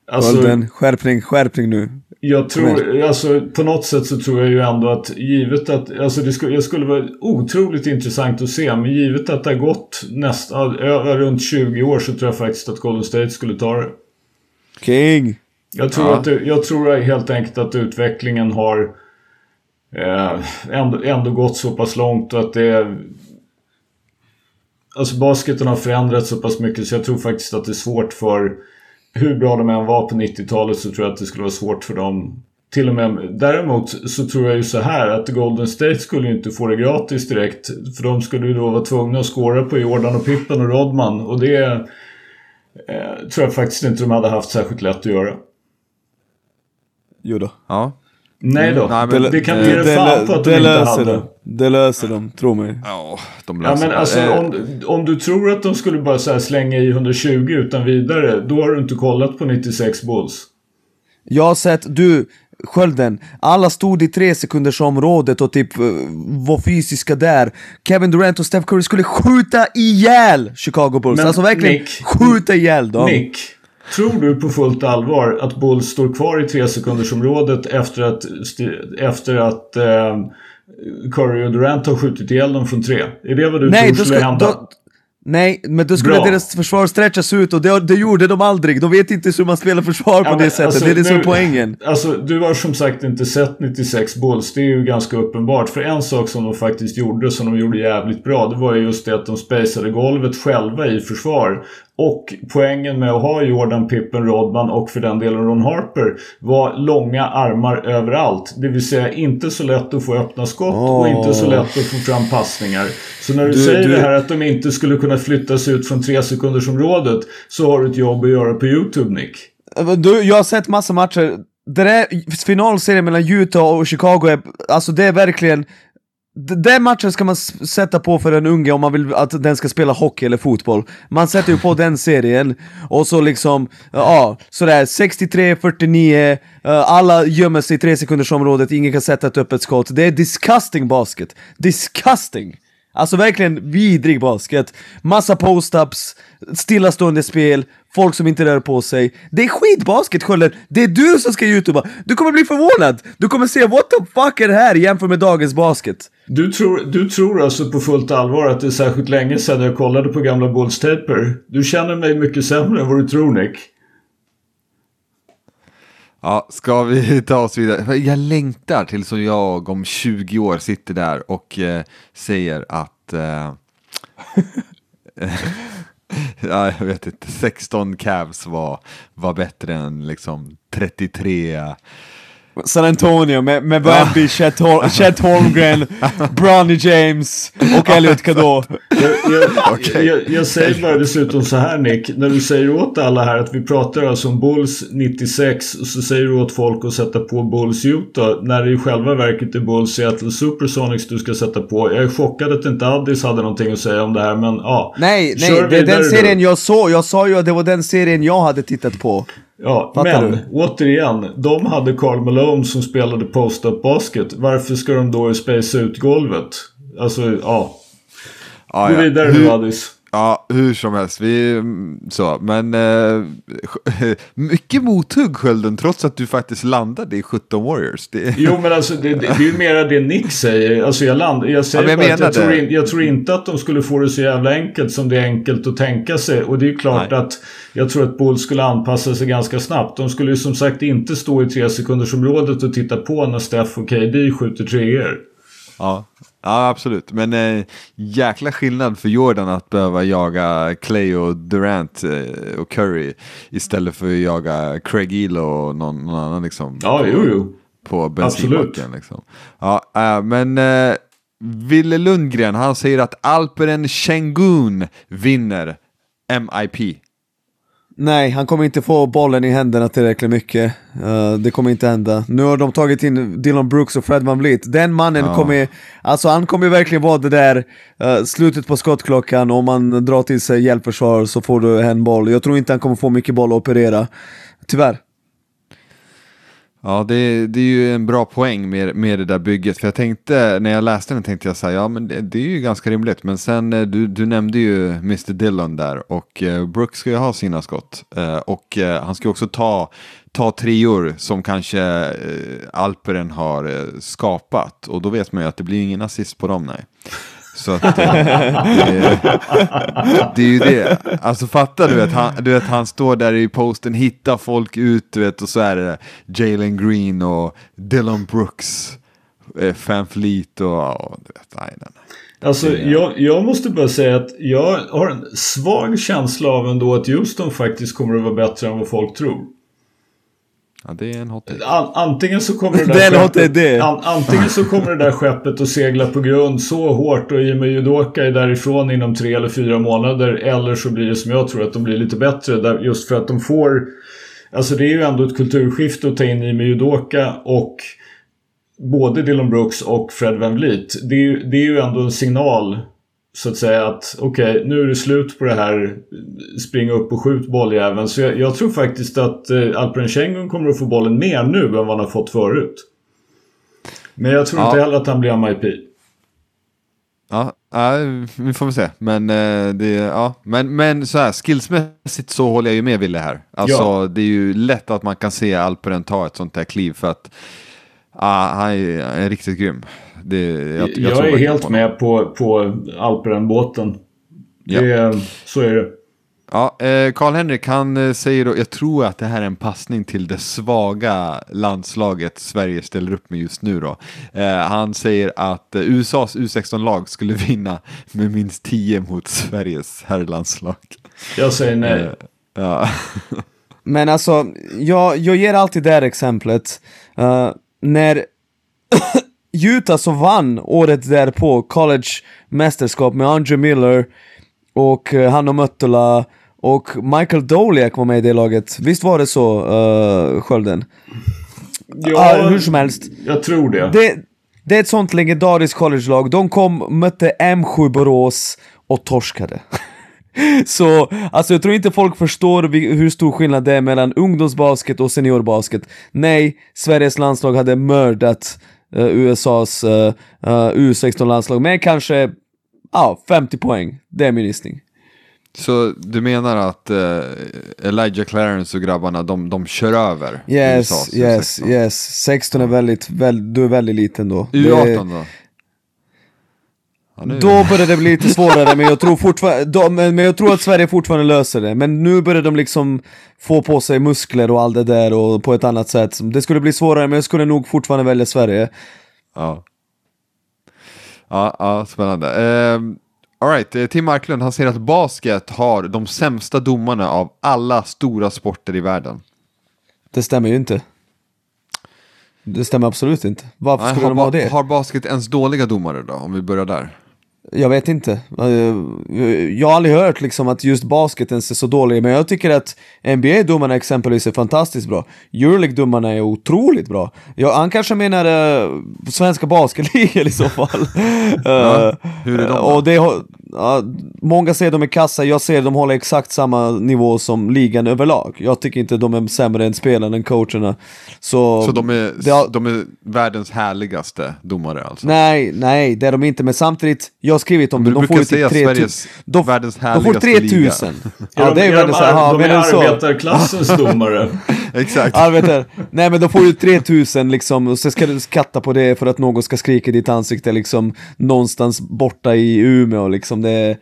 alltså, Skölden, skärpning, skärpning nu. jag tror, alltså på något sätt så tror jag ju ändå att givet att, alltså det skulle, jag skulle vara otroligt intressant att se, men givet att det har gått nästan, runt 20 år så tror jag faktiskt att Golden State skulle ta det. King! Jag tror, Ja. att det, jag tror helt enkelt att utvecklingen har eh, Eh, ändå, ändå gått så pass långt och att det... Alltså basketen har förändrats så pass mycket så jag tror faktiskt att det är svårt för... Hur bra de än var på 90-talet så tror jag att det skulle vara svårt för dem. Till och med, däremot så tror jag ju så här att Golden State skulle ju inte få det gratis direkt. För de skulle ju då vara tvungna att skåra på Jordan och Pippen och Rodman. Och det eh, tror jag faktiskt inte de hade haft särskilt lätt att göra. Jo då. Ja, Nej då. Nej, men- det kan eh, ge det fan på att de det inte löser hade. de. Det löser de, tro mig. ja de Ja löser men det. alltså Eh, om, om du tror att de skulle bara så här slänga i 120 utan vidare. Då har du inte kollat på 96 Bulls. Jag har sett, du, skölden, alla stod i tre sekunders området och typ uh, var fysiska där. Kevin Durant och Steph Curry skulle skjuta ihjäl Chicago Bulls. Men alltså verkligen Nick- skjuta ihjäl dem. Nick. Tror du på fullt allvar att Bulls står kvar i tre sekunders området efter att, efter att eh, Curry och Durant har skjutit ihjäl dem från tre? Är det vad du Nej, tror skulle ska, hända? då, nej, men då skulle Bra. deras försvar stretchas ut och det, det gjorde de aldrig. De vet inte hur man spelar försvar på Ja, det men sättet. alltså, det är det som är poängen. Alltså, du har som sagt inte sett 96 Bulls. Det är ju ganska uppenbart. För en sak som de faktiskt gjorde, som de gjorde jävligt bra, det var ju just det att de spacade golvet själva i försvar. Och poängen med att ha Jordan, Pippen, Rodman och för den delen Ron Harper var långa armar överallt. Det vill säga inte så lätt att få öppna skott och Åh. inte så lätt att få fram passningar. Så när du, Du- säger du- det här att de inte skulle kunna flyttas ut från tre sekunders området så har du ett jobb att göra på YouTube, Nick. Eh, Du, jag har sett massa matcher. Det där finalserien mellan Utah och Chicago är, alltså det är verkligen den matchen ska man sätta på för en unge om man vill att den ska spela hockey eller fotboll. Man sätter ju på den serien, och så liksom, ja, sådär 63-49, eh, alla gömmer sig i tre sekunders området, ingen kan sätta ett öppet skott. Det är disgusting basket. Disgusting! Alltså verkligen vidrig basket. Massa post-ups, stillastående spel, folk som inte rör på sig. Det är skitbasket Skölden! Det är du som ska youtuba! Du kommer bli förvånad! Du kommer se what the fuck är det här jämfört med dagens basket? Du tror, du tror alltså på fullt allvar att det är särskilt länge sedan jag kollade på gamla Bulls-taper? Du känner mig mycket sämre än vad du tror Nick. Ja, ska vi ta oss vidare? Jag längtar till som jag om 20 år sitter där och eh, säger att eh, ja, jag vet inte, 16 Cavs var, var bättre än liksom 33 San Antonio med, med Wemby, Chet, Hol- Chet Holmgren, Bronny James och Elliot Cadeau. Jag, jag, Okej. jag, jag säger bara dessutom så här Nick. När du säger åt alla här att vi pratar alltså om Bulls 96 och så säger du åt folk att sätta på Bulls Utah. När det i själva verket är Bulls Seattle Supersonics du ska sätta på. Jag är chockad att inte Addis hade någonting att säga om det här men ja. Nej, Kör nej, det är den då. serien jag såg, jag sa ju att det var den serien jag hade tittat på. Ja, Fattar men du? återigen. De hade Carl Malone som spelade post-up basket. Varför ska de då spacea ut golvet? Alltså, ja. Ja, Gå ja. vidare Hur- nu Addis. Ja, hur som helst. Vi, så, men eh, mycket mothugg Skölden, trots att du faktiskt landade i 17 Warriors. Det, Jo men alltså det, det, det är ju mera det Nick säger. Alltså jag, land, jag säger Ja, jag bara att jag tror, in, jag tror inte att de skulle få det så jävla enkelt som det är enkelt att tänka sig. Och det är klart Nej. att jag tror att Bulls skulle anpassa sig ganska snabbt. De skulle ju som sagt inte stå i tre sekunders området och titta på när Steph och KD skjuter treor. ja, ja, absolut. Men eh, jäkla skillnad för Jordan att behöva jaga Clay och Durant eh, och Curry istället för att jaga Craig Elo och någon, någon annan liksom. Ja, på, jo jo. På bensinmacken liksom. Ja, äh, men eh, Ville Lundgren, han säger att Alperen Şengün vinner MIP. Nej, han kommer inte få bollen i händerna tillräckligt mycket. Eh, det kommer inte hända. Nu har de tagit in Dylan Brooks och Fred Van Vliet. Den mannen Ja. kommer, alltså han kommer verkligen vara det där eh, slutet på skottklockan. Om man drar till sig hjälpförsvar så får du en boll. Jag tror inte han kommer få mycket boll att operera. Tyvärr. Ja, det, det är ju en bra poäng med, med det där bygget. För jag tänkte, när jag läste den tänkte jag så här, ja men det, det är ju ganska rimligt. Men sen, eh, du, du nämnde ju Mr Dillon där och eh, Brooks ska ju ha sina skott. Eh, och eh, han ska ju också ta, ta treor som kanske eh, Alperen har eh, skapat. Och då vet man ju att det blir ingen assist på dem, nej. Så att, eh, det, det är ju det. Alltså fattar du att han, du vet, han står där i posten, hittar folk ut, du vet, och så är det Jalen Green och Dylan Brooks, eh, Van Fleet och, och du vet, nej, nej. Alltså jag, jag måste bara säga att jag har en svag känsla av ändå att Houston faktiskt kommer att vara bättre än vad folk tror. Ja, det är en hot take. An, antingen så kommer det Det där är idé. an, antingen så kommer det där skeppet att segla på grund så hårt och Ime Udoka är därifrån inom tre eller fyra månader. Eller så blir det som jag tror att de blir lite bättre. Där, just för att de får... Alltså det är ju ändå ett kulturskifte att ta in Ime Udoka och både Dylan Brooks och Fred Van Vliet. Det är, ju- det är ju ändå en signal så att säga att okej, nu är det slut på det här springa upp och skjut bolljäveln. Så jag, jag tror faktiskt att eh, Alperen Schengen kommer att få bollen mer nu än vad han har fått förut. Men jag tror Ja. inte heller att han blir MIP. Ja, ja, vi får väl se. Men, eh, det, ja. men, men så här, skillsmässigt så håller jag ju med Ville här. Alltså, Ja. det är ju lätt att man kan se Alperen ta ett sånt här kliv för att ah, han är, han är riktigt grym. Det, jag, Jag, jag tror är helt på med på, på Alperen-båten. Ja. Så är det. Ja, eh, Karl-Henrik han eh, säger då, jag tror att det här är en passning till det svaga landslaget Sverige ställer upp med just nu då. Eh, han säger att USAs U16-lag skulle vinna med minst 10 mot Sveriges herrlandslag. Jag säger nej. Ja. Men alltså, jag, jag ger alltid det här exemplet. Eh, när Utah så vann året därpå college-mästerskap med Andre Miller och uh, Hanno Möttola och Michael Doliak var med i det laget. Visst var det så, uh, Skölden? Ja, Ah, hur som helst. Jag tror det. Det, det är ett sånt legendariskt college-lag. De kom, mötte M7 Borås och torskade. Så alltså jag tror inte folk förstår hur stor skillnad det är mellan ungdomsbasket och seniorbasket. Nej, Sveriges landslag hade mördat uh, USAs uh, uh, U16-landslag med kanske ja, 50 poäng. Det är min gissning. Så du menar att uh, Elijah Clarence och grabbarna, de, de kör över Yes, USAs yes, U16. yes. 16 är väldigt, väl, du är väldigt liten då. U18 då? Då börjar det bli lite svårare, men jag tror fortfarande, men jag tror att Sverige fortfarande löser det. Men nu börjar de liksom få på sig muskler och allt det där och på ett annat sätt. Det skulle bli svårare, men jag skulle nog fortfarande välja Sverige. Ja. Ja, ja spännande. Uh, Alright, eh, Tim Marklund, han säger att basket har de sämsta domarna av alla stora sporter i världen. Det stämmer ju inte. Det stämmer absolut inte. Varför skulle de ha det? Har basket ens dåliga domare då, om vi börjar där? Jag vet inte. Jag har aldrig hört liksom att just basketen är så dålig, men jag tycker att NBA-domarna exempelvis är fantastiskt bra. Euroleague-domarna är otroligt bra. Ja, han kanske menar uh, svenska basketligan i så fall. ja, hur är de då? Och det, uh, många säger de är kassa, jag ser de håller exakt samma nivå som ligan överlag. Jag tycker inte de är sämre än spelarna, än coacherna. Så, så de, är, det, de är världens härligaste domare alltså? Nej, nej, det är de inte, men samtidigt, jag har skrivit om det. De får ju typ 3000. De, världens de får 3000. Ja, det är världens de, ar de är arbetarklassens domare. Exakt. Arbetar. Nej men de får ju 3000 liksom, och så ska du skatta på det för att någon ska skrika i ditt ansikte liksom någonstans borta i Umeå liksom. Det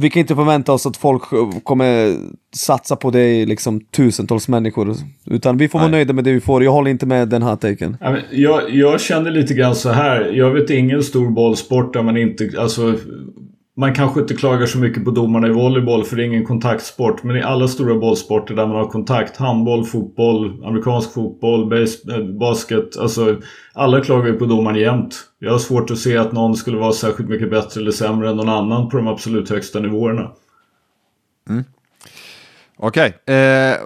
vi kan inte förvänta oss att folk kommer satsa på det liksom tusentals människor. Utan vi får Nej. vara nöjda med det vi får. Jag håller inte med den här taken. Jag, jag känner lite grann så här. Jag vet ingen stor bollsport där man inte... Alltså, man kanske inte klagar så mycket på domarna i volleyboll för det är ingen kontaktsport. Men i alla stora bollsporter där man har kontakt, handboll, fotboll, amerikansk fotboll, base, eh, basket. Alltså alla klagar ju på domaren jämt. Jag har svårt att se att någon skulle vara särskilt mycket bättre eller sämre än någon annan på de absolut högsta nivåerna. Mm. Okej. Okay. Eh,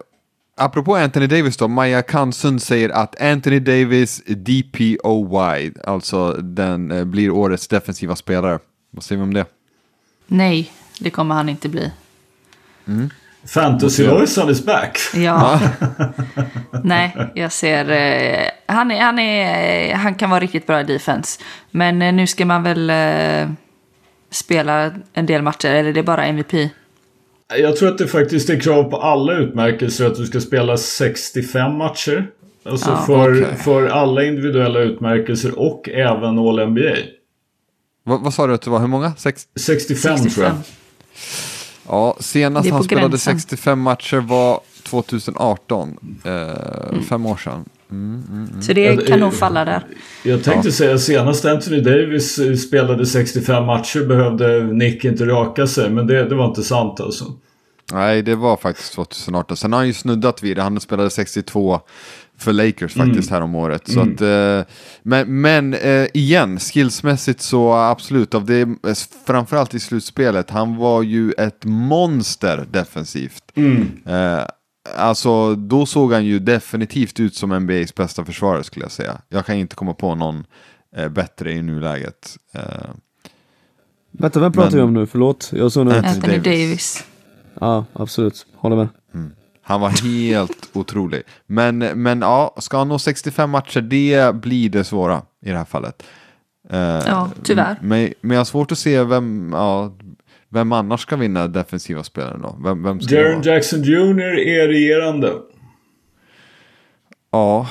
apropå Anthony Davis då, Maja Kansund säger att Anthony Davis DPOY, alltså den eh, blir årets defensiva spelare. Vad säger vi om det? Nej, det kommer han inte bli. Mm. Fantasy Lojsan is back. Ja. Nej, jag ser... Eh, han, är, han, är, han kan vara riktigt bra i defense. Men eh, nu ska man väl eh, spela en del matcher, eller är det bara MVP? Jag tror att det faktiskt är krav på alla utmärkelser att du ska spela 65 matcher. Alltså ja, för, okay. för alla individuella utmärkelser och även All NBA. Vad, vad sa du att det var, hur många? Sex... 65, 65 tror jag. Ja, senast han spelade gränsen. 65 matcher var 2018, eh, mm. fem år sedan. Mm, mm, mm. Så det kan nog falla där. Jag tänkte ja. säga senast Anthony Davis spelade 65 matcher behövde Nick inte raka sig, men det, det var inte sant alltså. Nej, det var faktiskt 2018. Sen har han ju snuddat vid det. Han spelade 62 för Lakers faktiskt mm. här om året. Så mm. att, eh, men men eh, igen, skillsmässigt så absolut, av det, eh, framförallt i slutspelet, han var ju ett monster defensivt. Mm. Eh, alltså, då såg han ju definitivt ut som NBAs bästa försvarare skulle jag säga. Jag kan inte komma på någon eh, bättre i nuläget. Eh, Vänta, vem pratar men, vi om nu? Förlåt? Jag såg Anthony, Anthony Davis. Davis. Ja, absolut. Håller med. Mm. Han var helt otrolig. Men, men ja, ska han nå 65 matcher, det blir det svåra i det här fallet. Uh, ja, tyvärr. Men, men jag har svårt att se vem, ja, vem annars ska vinna defensiva spelare då? Vem, vem ska Jaron Jackson Jr är regerande. Ja,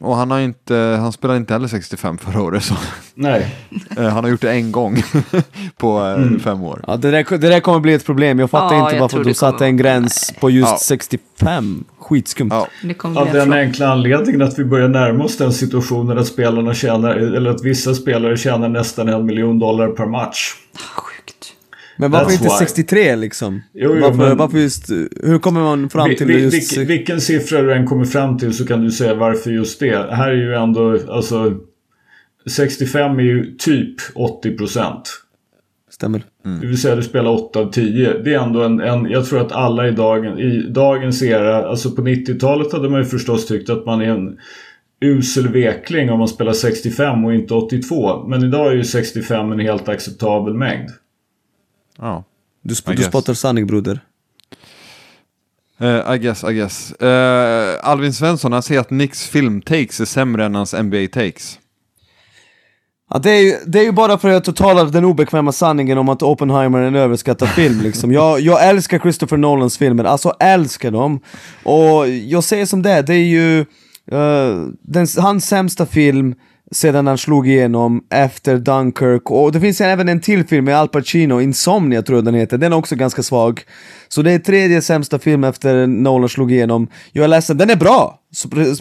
och han har inte, han spelade inte heller 65 förra året. Så. Nej. Eh, han har gjort det en gång på eh, mm. fem år. Ja, det, där, det där kommer bli ett problem. Jag fattar ja, inte varför du satte en gräns på just ja. 65. Skitskumt. Ja. Av den enkla anledningen att vi börjar närma oss den situationen att spelarna tjänar, eller att vissa spelare tjänar nästan en miljon dollar per match. Men varför That's inte 63 liksom? Jo, jo, varför, men... varför just, hur kommer man fram till vi, just... Vilken, vilken siffra du än kommer fram till så kan du säga varför just det. Här är ju ändå, alltså 65 är ju typ 80 procent. Stämmer. Mm. Det vill säga du spelar 8 av 10. Det är ändå en, en jag tror att alla i, dagen, i dagens era, alltså på 90-talet hade man ju förstås tyckt att man är en usel vekling om man spelar 65 och inte 82. Men idag är ju 65 en helt acceptabel mängd. Ja. Du, sp I du spottar sanning broder. Eh, I guess, I guess. Eh, Alvin Svensson, han säger att Nicks filmtakes är sämre än hans NBA-takes. Ja, det, är ju, det är ju bara för att jag talar den obekväma sanningen om att Oppenheimer är en överskattad film liksom. jag, jag älskar Christopher Nolans filmer, alltså älskar dem. Och jag säger som det är, det är ju eh, den, hans sämsta film sedan han slog igenom efter Dunkirk och det finns även en till film med Al Pacino, Insomnia tror jag den heter, den är också ganska svag. Så det är tredje sämsta film efter Nolan slog igenom. Jag är ledsen, den är bra!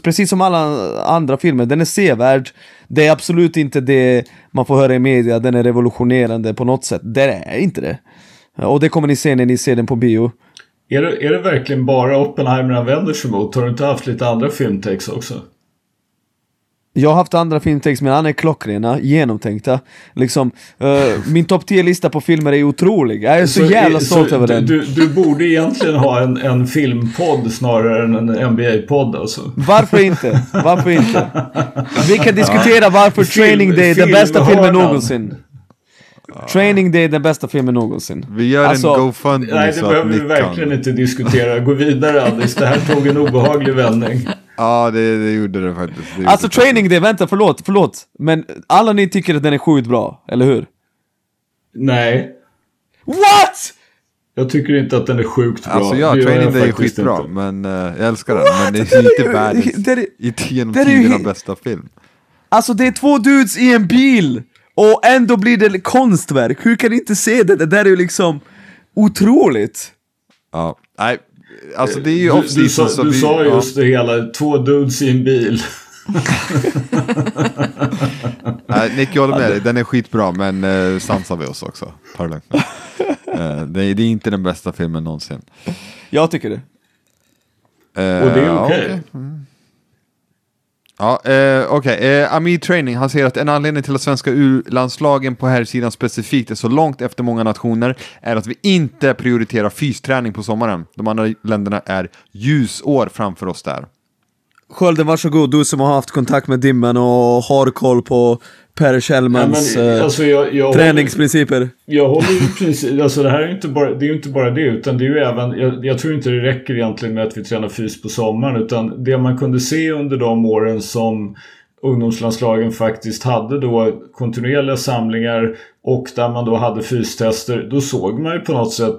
Precis som alla andra filmer, den är sevärd. Det är absolut inte det man får höra i media, den är revolutionerande på något sätt. Det är inte det. Och det kommer ni se när ni ser den på bio. Är det, är det verkligen bara Oppenheimer han vänder sig mot? Har du inte haft lite andra filmtex också? Jag har haft andra filmtext men han är klockrena, genomtänkta. Liksom, eh, min topp 10-lista på filmer är otrolig. Jag är så, jävla i- stolt över du, den. Du, du borde egentligen ha en, en filmpodd snarare än en NBA-podd alltså. Varför inte? Varför inte? Vi kan diskutera varför Film- Training Day är den bästa filmen någonsin. Training Day är den bästa filmen någonsin. Vi gör Alltså, en GoFundMe Nej, det så behöver vi verkligen kan... inte diskutera. Gå vidare Alice, det här tog en obehaglig vändning. Ja, det, det gjorde det faktiskt. Det gjorde Alltså det. Training Day, vänta förlåt, förlåt. Men alla ni tycker att den är sjukt bra, eller hur? Nej, What? jag tycker inte att den är sjukt bra. Alltså ja, Training jag Day är skitbra, inte. men eh, jag älskar den. Men det är inte världens, det är- inte genom tiderna bästa film. Alltså det är två dudes i en bil! Och ändå blir det konstverk. Hur kan ni inte se det? Det där är ju liksom otroligt. Ja, nej, alltså det är ju Du, du, så du vi... sa ja. just det hela, två dudes i en bil. Nej, Nick, jag håller med dig. Den är skitbra, men uh, sansar vi oss också. Ta det lugnt. Eh, det, är, det är inte den bästa filmen någonsin. Jag tycker det. Eh, Och det är ja, okej. Ja, eh, okej. Eh, Amir Training, han säger att en anledning till att svenska U-landslagen på här sidan specifikt är så långt efter många nationer är att vi inte prioriterar fysträning på sommaren. De andra länderna är ljusår framför oss där. Skölden, varsågod. Du som har haft kontakt med dimmen och har koll på Per Kjellmans Ja, men, eh, alltså, jag, jag träningsprinciper. Jag håller ju precis, alltså det här är ju inte bara det, är inte bara det utan det är ju även, jag, jag tror inte det räcker egentligen med att vi tränar fys på sommaren utan det man kunde se under de åren som ungdomslandslagen faktiskt hade då kontinuerliga samlingar och där man då hade fystester, då såg man ju på något sätt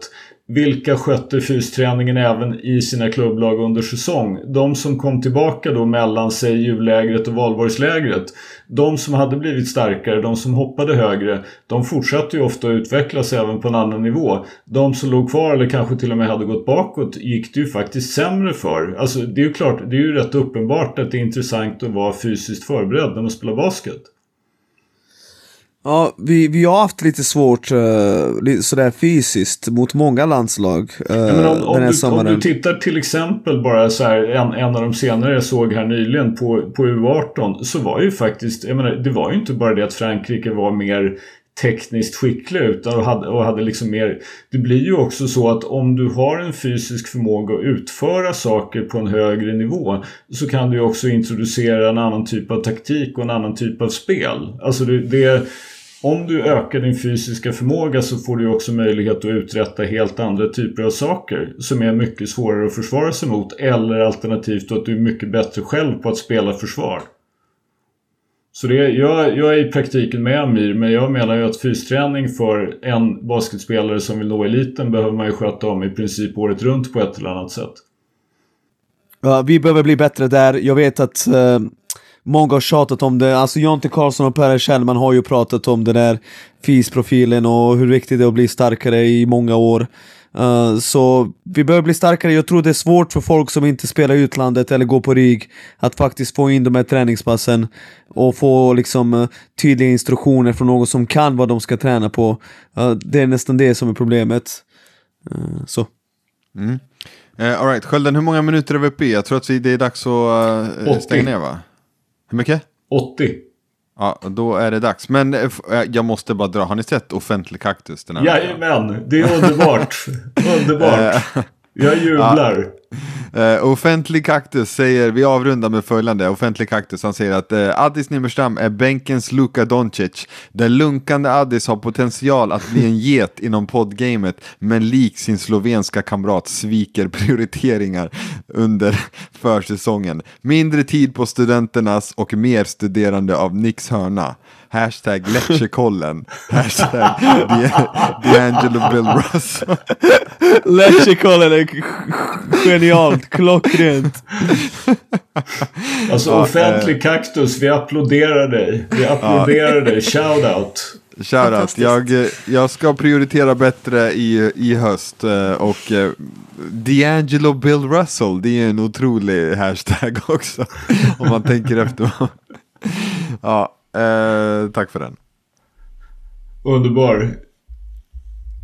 vilka skötte fysträningen även i sina klubblag under säsong. De som kom tillbaka då mellan sig jullägret och valborgslägret. De som hade blivit starkare, de som hoppade högre, de fortsatte ju ofta att utvecklas även på en annan nivå. De som låg kvar eller kanske till och med hade gått bakåt gick det ju faktiskt sämre för. Alltså det är ju klart, det är ju rätt uppenbart att det är intressant att vara fysiskt förberedd när man spelar basket. Ja, vi, vi har haft lite svårt uh, sådär fysiskt mot många landslag uh, Ja, om, om, du, om du tittar till exempel bara så här, en, en av de senare jag såg här nyligen på, på U18 så var ju faktiskt, jag menar, det var ju inte bara det att Frankrike var mer tekniskt skickliga utan och hade, och hade liksom mer Det blir ju också så att om du har en fysisk förmåga att utföra saker på en högre nivå så kan du ju också introducera en annan typ av taktik och en annan typ av spel. Alltså det, det om du ökar din fysiska förmåga så får du också möjlighet att uträtta helt andra typer av saker som är mycket svårare att försvara sig mot eller alternativt att du är mycket bättre själv på att spela försvar. Så det, jag, jag är i praktiken med Amir men jag menar ju att fysträning för en basketspelare som vill nå eliten behöver man ju sköta om i princip året runt på ett eller annat sätt. Ja, vi behöver bli bättre där. Jag vet att eh, många har tjatat om det. Alltså Jonte Karlsson och Per Kjellman har ju pratat om den där FIS-profilen och hur viktigt det är att bli starkare i många år. Eh, så vi behöver bli starkare. Jag tror det är svårt för folk som inte spelar i utlandet eller går på RIG att faktiskt få in de här träningspassen och få liksom eh, tydliga instruktioner från någon som kan vad de ska träna på. Eh, det är nästan det som är problemet. Så. Uh, Alright, Skölden, hur många minuter är vi uppe i? Jag tror att vi, det är dags att uh, 80. stänga ner va? Hur mycket? 80. Ja, då är det dags. Men eh, eh, jag måste bara dra, har ni sett Offentlig kaktus den här veckan? Jajamän, det är underbart. underbart. Jag jublar. Uh, offentlig kaktus säger, vi avrundar med följande, offentlig kaktus, han säger att uh, Addis Nimmerstam är bänkens Luka Doncic. Den lunkande Addis har potential att bli en get inom poddgamet, men lik sin slovenska kamrat sviker prioriteringar under försäsongen. Mindre tid på studenternas och mer studerande av Nicks hörna. Hashtag Leccekollen. Hashtag D'Angelo Bill Russell. Leccekollen är genialt, klockrent. Alltså offentlig kaktus, vi applåderar dig. Vi applåderar dig. Shoutout. Shoutout. Jag, jag ska prioritera bättre i, i höst. eh, Och eh, D'Angelo Bill Russell, det är en otrolig hashtag också. Om man tänker efter. ja, eh, tack för den. Underbar.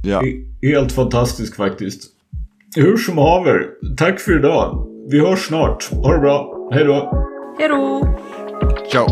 Ja. Helt fantastisk faktiskt. Hur som haver, tack för idag. Vi hörs snart. Ha det bra. Hej då. Hej då! Ciao.